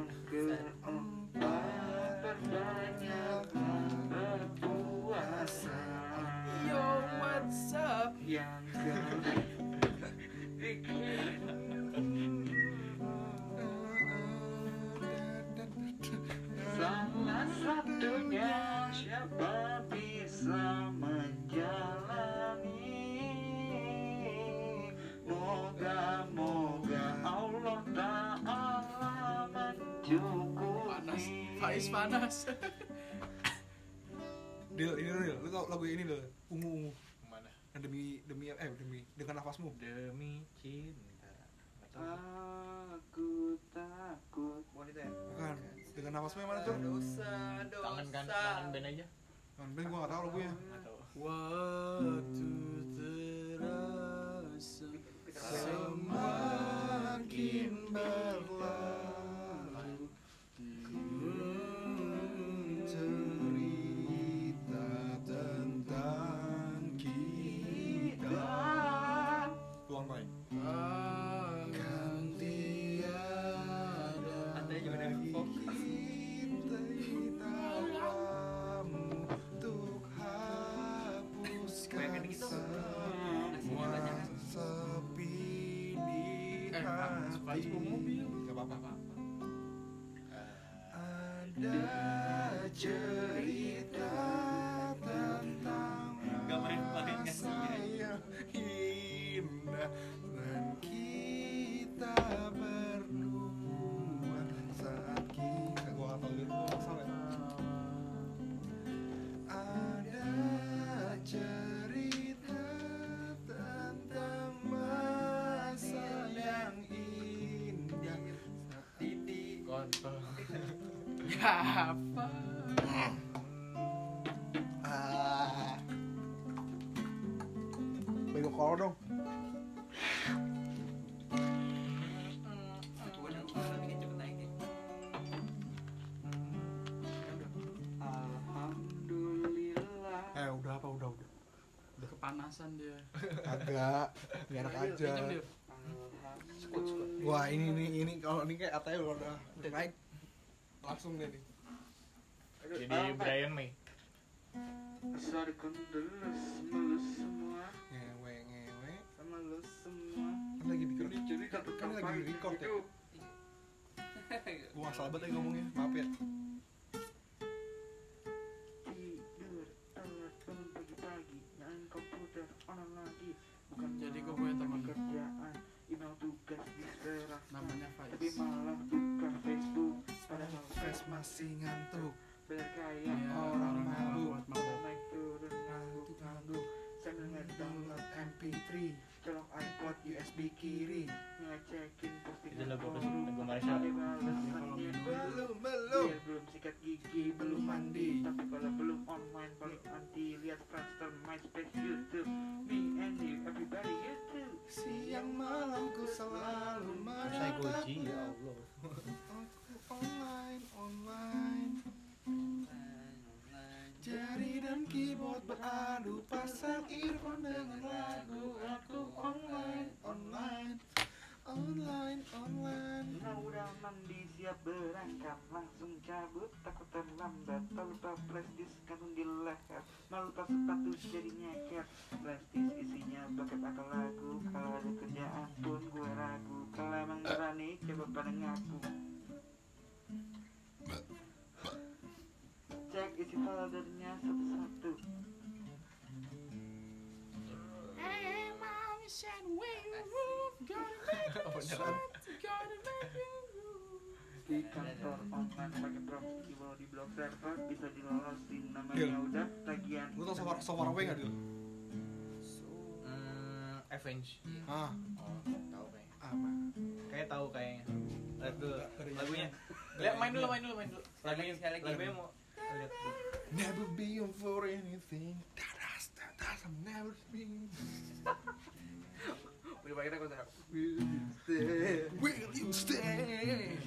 Speaker 3: panas
Speaker 1: Dil, ini Dil, lu tau lagu ini Dil Ungu ungu
Speaker 4: Mana?
Speaker 1: Yang demi demi eh demi dengan nafasmu
Speaker 4: Demi cinta. Nggak tahu.
Speaker 6: Aku takut.
Speaker 7: Bukan itu ya?
Speaker 1: bukan dengan nafasmu yang mana tuh
Speaker 6: Dosa, dosa.
Speaker 4: Tangan kan, tangan band aja.
Speaker 1: kan ben gua gak tau lagunya
Speaker 4: Nggak tahu.
Speaker 3: waktu
Speaker 1: hati
Speaker 3: Faiz kepanasan dia
Speaker 1: Agak, gak enak aja. Wah ini ini ini kalau ini kayak Ataya udah udah naik langsung deh nih.
Speaker 4: Jadi Brian May.
Speaker 6: Sorry dulu melus semua
Speaker 1: Ngewe ngewe.
Speaker 6: sama lu semua.
Speaker 1: Kan lagi di
Speaker 6: Dicuri
Speaker 1: kan lagi di record ya. Gua nggak salah banget ya ngomongnya. Maaf ya.
Speaker 3: Belum
Speaker 1: Dia belum sikat gigi, belum mandi. Tapi kalau belum online, paling anti Lihat Friendster, MySpace, YouTube Me and you, everybody YouTube.
Speaker 3: Siang malamku selalu
Speaker 4: Saya goji ya Allah.
Speaker 3: Aku online online. Jari dan keyboard beradu Pasang earphone dengan lagu Aku online, online Online, online.
Speaker 1: Nah udah mandi siap berangkat Langsung cabut takut terlambat Tak lupa plastis kantung Malu Melupa sepatu jadi nyeket Plastis isinya paket atau lagu Kalau ada kerjaan pun gue ragu. Kalau emang berani coba pada ngaku. Cek isi foldernya satu-satu. Hey said <laughs> di kantor online pakai proxy walau di blog server bisa dilolosin namanya
Speaker 3: Gil.
Speaker 1: udah tagihan
Speaker 3: Lu tau Sofar Away gak, Dil?
Speaker 4: Hmm, Avenge.
Speaker 3: Ah,
Speaker 4: Oh, tahu kayaknya.
Speaker 3: apa?
Speaker 4: Kayak tahu kayaknya. Lihat dulu lagunya. Lihat main dulu, main dulu, main dulu. Lagunya,
Speaker 1: sekali lagi.
Speaker 4: lagunya mau lihat dulu.
Speaker 3: Never be on for anything Dadas, dadas, I'm never be <laughs>
Speaker 1: udah pakai aku tak
Speaker 3: Will you stay?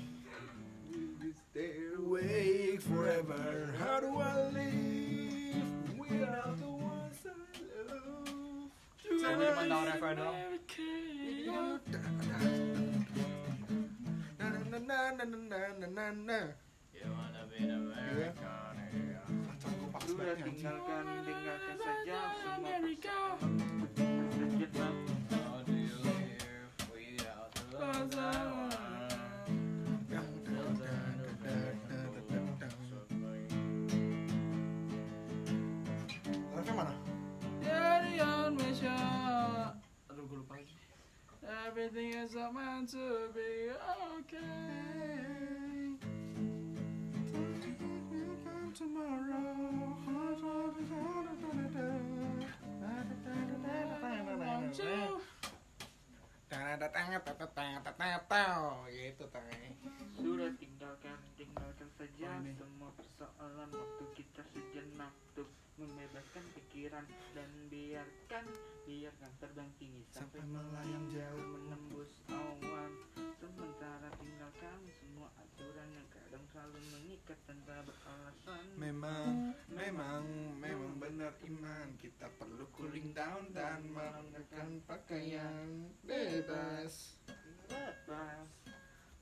Speaker 3: stay awake forever. How do I live without the ones I love? Do I leave my right now?
Speaker 4: You wanna be an American?
Speaker 1: Sudah tinggalkan, tinggalkan saja semua
Speaker 4: How do you live without the ones I
Speaker 7: love? Indonesia. Aduh gue lupa lagi. Everything is meant to be okay. You
Speaker 3: gitu
Speaker 1: Sudah tinggalkan, tinggalkan saja semua persoalan waktu kita sejenak membebaskan pikiran dan biarkan biarkan terbang tinggi
Speaker 3: sampai melayang jauh.
Speaker 1: menembus awan. Sementara tinggalkan semua aturan yang kadang selalu mengikat tanpa beralasan.
Speaker 3: Memang memang. memang benar iman. Kita perlu cooling down dan menggunakan pakaian bebas.
Speaker 1: Bebas.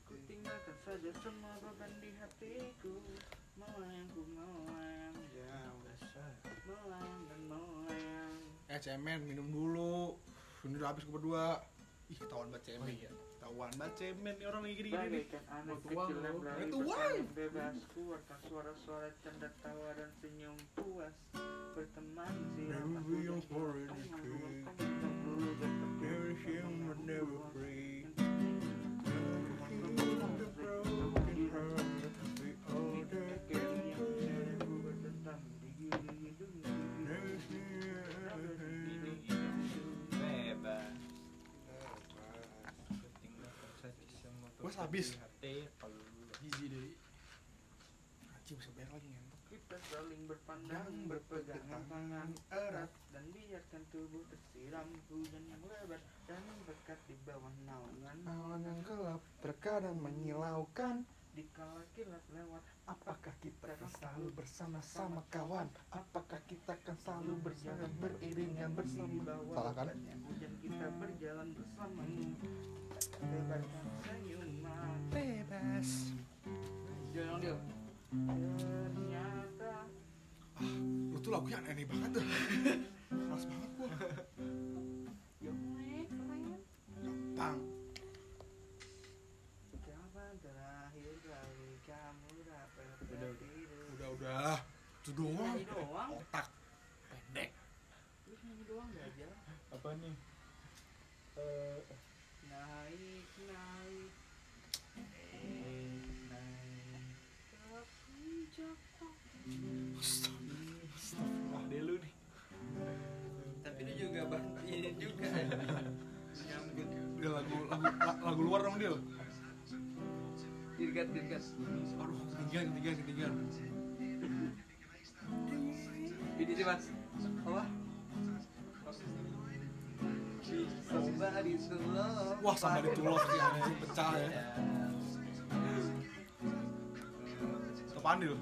Speaker 1: Ku tinggalkan saja semua beban di hatiku. Melayang ku melayang dan
Speaker 3: eh cemen minum dulu ini udah habis ke berdua ih ketahuan banget cemen
Speaker 4: Oh iya.
Speaker 3: ketahuan banget cemen nih orang lagi gini gini
Speaker 1: anak
Speaker 7: Mau tuang
Speaker 1: kecil yang
Speaker 7: lu.
Speaker 3: Mau tuang.
Speaker 1: bermain bebas Keluarkan suara-suara canda tawa dan senyum puas Berteman siram
Speaker 3: Never
Speaker 1: aku
Speaker 3: be
Speaker 1: dan
Speaker 3: on for
Speaker 1: siram
Speaker 3: anything.
Speaker 1: tangan, tangan, tak perlu bertemu
Speaker 3: Never shame, never free. Bos, habis.
Speaker 7: Gizi deh
Speaker 3: anjing bisa bayar lagi ngentot
Speaker 1: Kita saling berpandang,
Speaker 3: Dan
Speaker 1: berpegangan tangan
Speaker 3: erat.
Speaker 1: Dan biarkan tubuh tersiram hujan yang lebat Dan berkat di bawah naungan
Speaker 3: Malam yang gelap terkadang menyilaukan
Speaker 1: Dikala kilat lewat
Speaker 3: Apakah kita akan selalu bersama-sama kawan? Apakah kita akan selalu berjalan beriringan bersama? Salah kan?
Speaker 1: Hujan kita berjalan bersamamu Tebarkan senyuman
Speaker 3: Bebas.
Speaker 7: Jangan dia
Speaker 1: Ternyata
Speaker 3: Lu tuh lagunya aneh banget dah. Keras banget gua. Gampang.
Speaker 1: Kapan terakhir kali kamu dapat tidur
Speaker 3: Udah udah. Itu doang.
Speaker 1: Nyanyi doang?
Speaker 3: Otak. Pendek.
Speaker 1: Terus nyanyi doang gak aja
Speaker 4: apa nih?
Speaker 1: Naik naik
Speaker 4: naik.
Speaker 3: Astagfirullah deh lu nih.
Speaker 7: Tapi lu juga bantuin iya juga. Nyambut.
Speaker 3: Udah lagu lagu lagu luar dong dia.
Speaker 5: Dirgat dirgat.
Speaker 3: Aduh ketiga ketiga ketiga.
Speaker 5: Ini sih mas. Apa?
Speaker 3: Wah, sama di tulos sih pecah ya.
Speaker 5: Iya.
Speaker 3: Tepandil.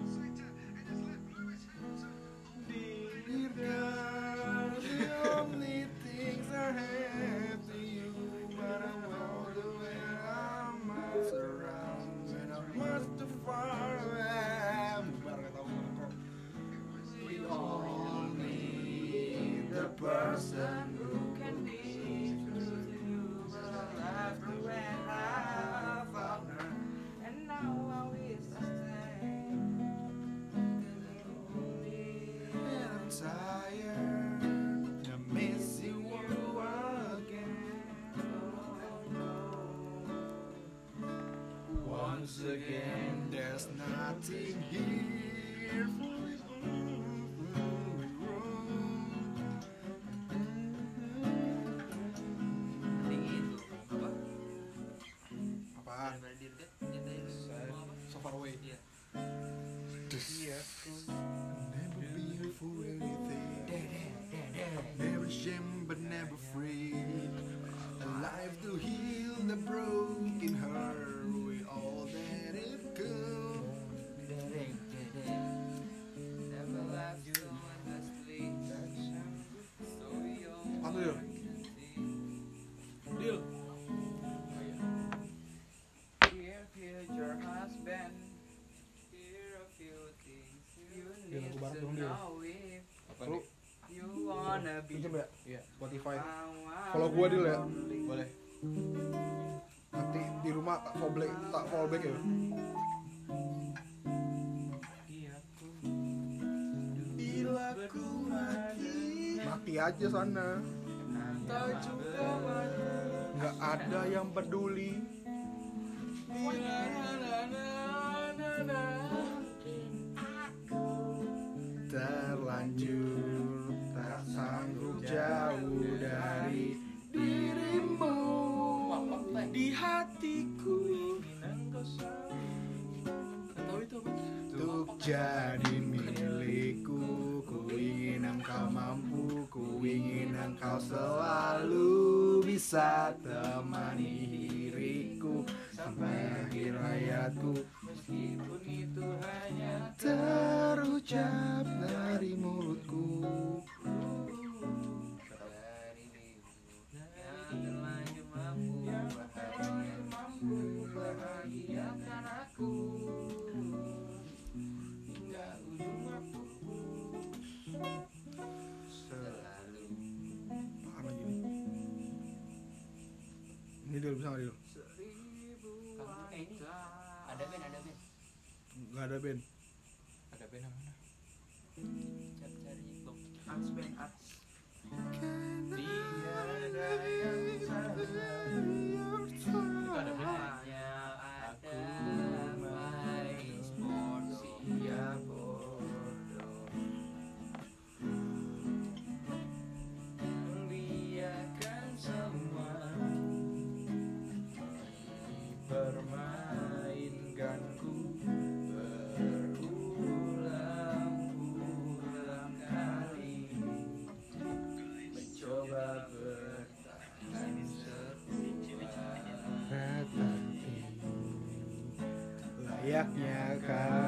Speaker 5: Let's
Speaker 3: go. gua dulu ya.
Speaker 4: Boleh.
Speaker 3: Nanti di rumah tak fallback tak fallback ya. Mati aja sana. Tak
Speaker 7: juga mana.
Speaker 5: Gak
Speaker 7: ada
Speaker 3: yang
Speaker 1: peduli. anaknya kan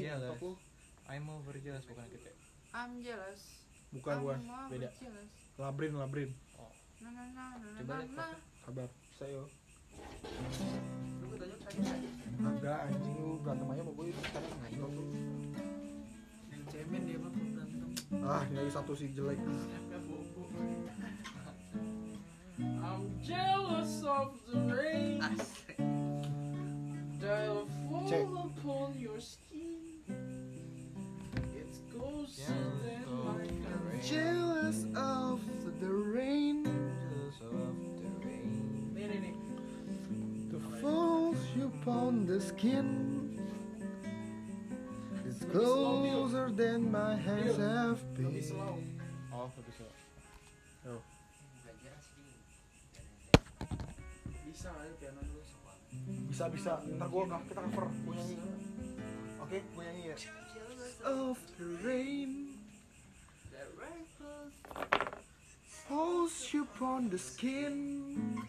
Speaker 1: sih
Speaker 4: jealous.
Speaker 3: laptop lu.
Speaker 4: I'm over jealous bukan kita
Speaker 7: I'm jealous.
Speaker 3: Bukan bukan.
Speaker 7: I'm
Speaker 3: Beda.
Speaker 7: jealous.
Speaker 3: Labrin labrin.
Speaker 7: Na na na na na
Speaker 4: Coba
Speaker 7: na
Speaker 4: lihat
Speaker 7: na.
Speaker 3: Sabar. Saya.
Speaker 6: Lu gue aja.
Speaker 3: Agak anjing lu berantem aja sama gue itu sekarang tuh.
Speaker 7: Yang cemen dia mah berantem.
Speaker 3: Ah, nyari satu si jelek. <laughs>
Speaker 7: I'm jealous of the rain
Speaker 4: Jealous of the rain
Speaker 3: Jealous of the rain.
Speaker 7: Nih
Speaker 3: that falls upon the skin. It's closer than my hands have been.
Speaker 7: Lebih slow.
Speaker 3: Oh, lebih slow.
Speaker 7: Bisa piano.
Speaker 3: Bisa bisa. Ntar gua nggak kita cover gua nyanyi. Oke, gua nyanyi ya. Of the rain
Speaker 6: falls
Speaker 3: upon the skin.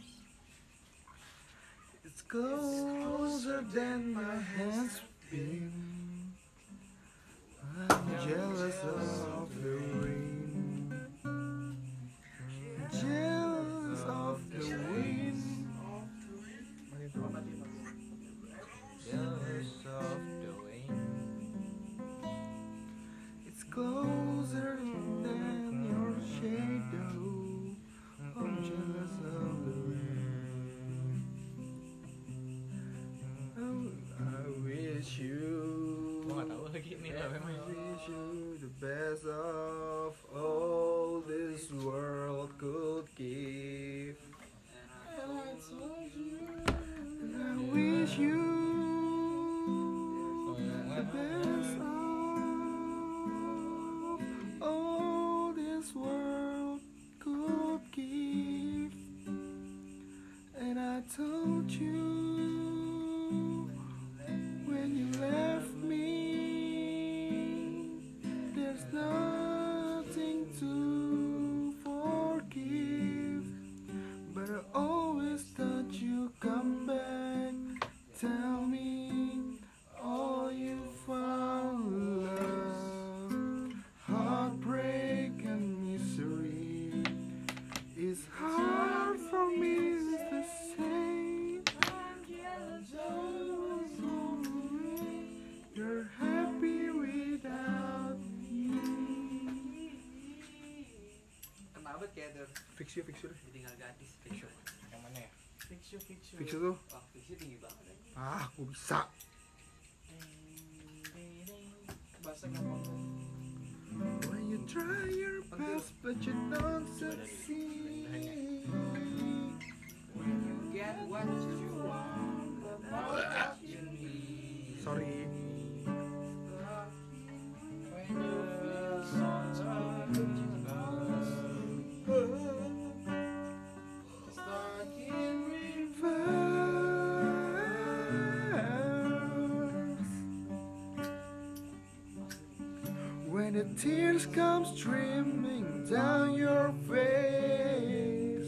Speaker 3: It's closer than my hands been. I'm jealous of the you the best of all this world could give. And I wish you the best of all this world could give. And I told you When you try your best but you don't succeed.
Speaker 6: When you get what you want,
Speaker 3: tears come streaming down your face.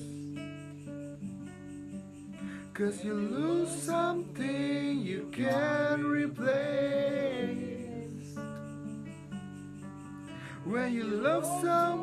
Speaker 3: Cause you lose something you can't replace. When you love someone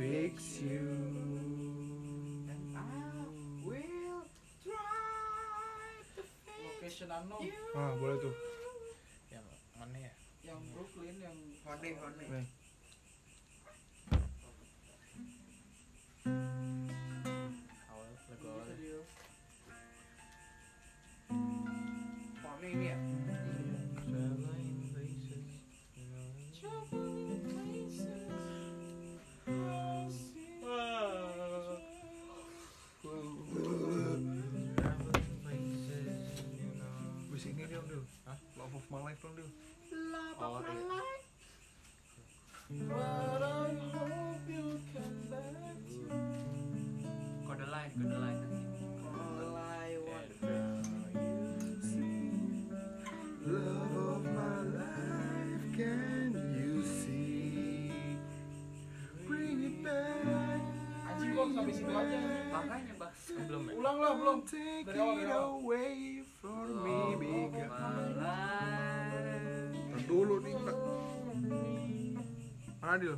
Speaker 3: fix you. Ah, boleh tuh.
Speaker 4: Yang mana ya?
Speaker 7: Yang Brooklyn, yang
Speaker 3: Honey
Speaker 4: Honey. Lagu awal.
Speaker 1: Honey ini ya.
Speaker 4: belum?
Speaker 3: Take
Speaker 7: dari awal,
Speaker 3: away from me Dulu nih. Mana Adil?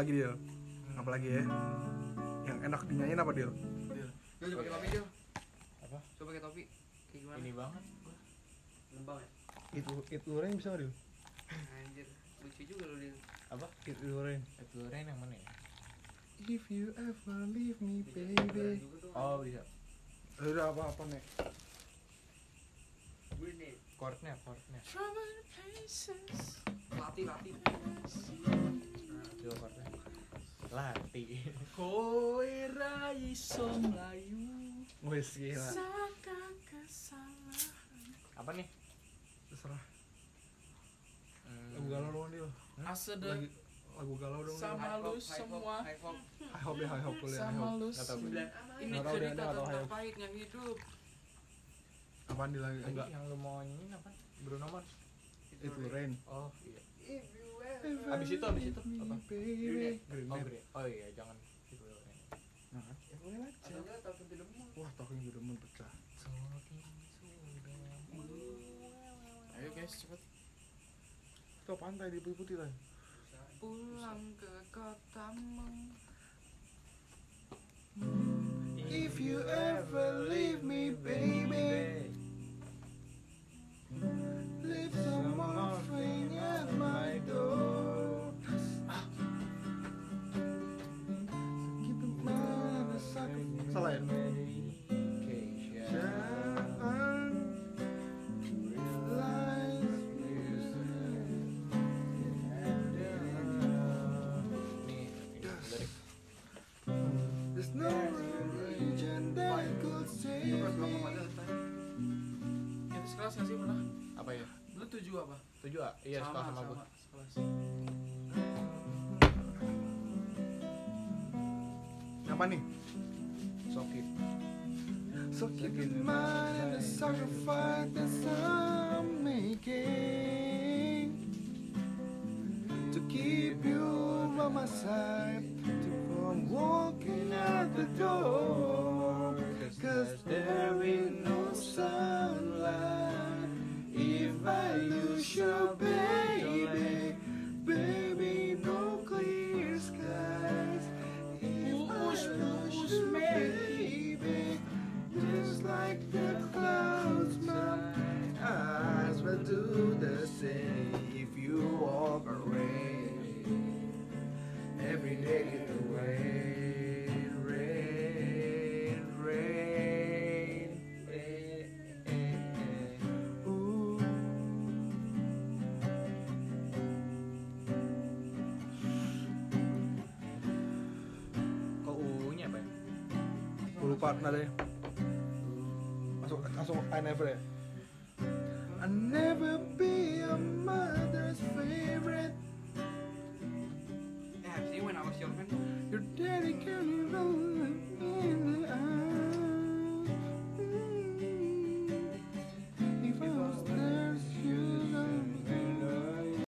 Speaker 3: Coba lagi Dil apa lagi ya yang enak dinyanyiin apa Dil
Speaker 1: Dil, coba pakai topi Dil.
Speaker 4: Apa?
Speaker 1: Coba pakai topi. Kayak gimana?
Speaker 4: Ini banget.
Speaker 6: Lembang ya?
Speaker 3: itu itu rain bisa Dil
Speaker 1: Anjir, lucu juga lu Dil.
Speaker 4: Apa?
Speaker 3: itu rain
Speaker 4: Itu Rain yang mana ya?
Speaker 3: if you ever leave me baby
Speaker 4: Oh bisa.
Speaker 3: udah apa apa nih.
Speaker 4: Chordnya, chordnya.
Speaker 1: Latih, latih.
Speaker 4: Dua chordnya. Lati. <laughs>
Speaker 7: Kowe ra iso mlayu
Speaker 3: wes gila
Speaker 7: saka kesalahan.
Speaker 4: Apa nih?
Speaker 3: terserah
Speaker 4: Hmm.
Speaker 3: lagu galau dong Dil
Speaker 7: Asede
Speaker 3: lagi lagu galau dong.
Speaker 7: Sama lu semua.
Speaker 1: high hop.
Speaker 3: high hope high hope boleh high
Speaker 7: sama lu sembilan
Speaker 1: Ini
Speaker 3: dia,
Speaker 1: cerita
Speaker 3: dia
Speaker 1: tentang pahitnya hidup.
Speaker 3: apaan Dil lagi
Speaker 4: Tadi
Speaker 3: enggak
Speaker 4: yang lu mau nyanyiin apa? Bruno Mars.
Speaker 3: itu rain
Speaker 4: Oh iya. Abis itu, abis itu apa?
Speaker 3: baby
Speaker 4: Green Oh, Green. Oh iya, jangan.
Speaker 3: Nah ya boleh aja
Speaker 1: talking to the moon.
Speaker 3: wah talking to the moon pecah
Speaker 7: Ayo guys cepet
Speaker 3: itu pantai di putih-putih lah
Speaker 1: Pulang ke kotamu.
Speaker 3: If you
Speaker 4: Iya, suka sama gue.
Speaker 3: Ándale.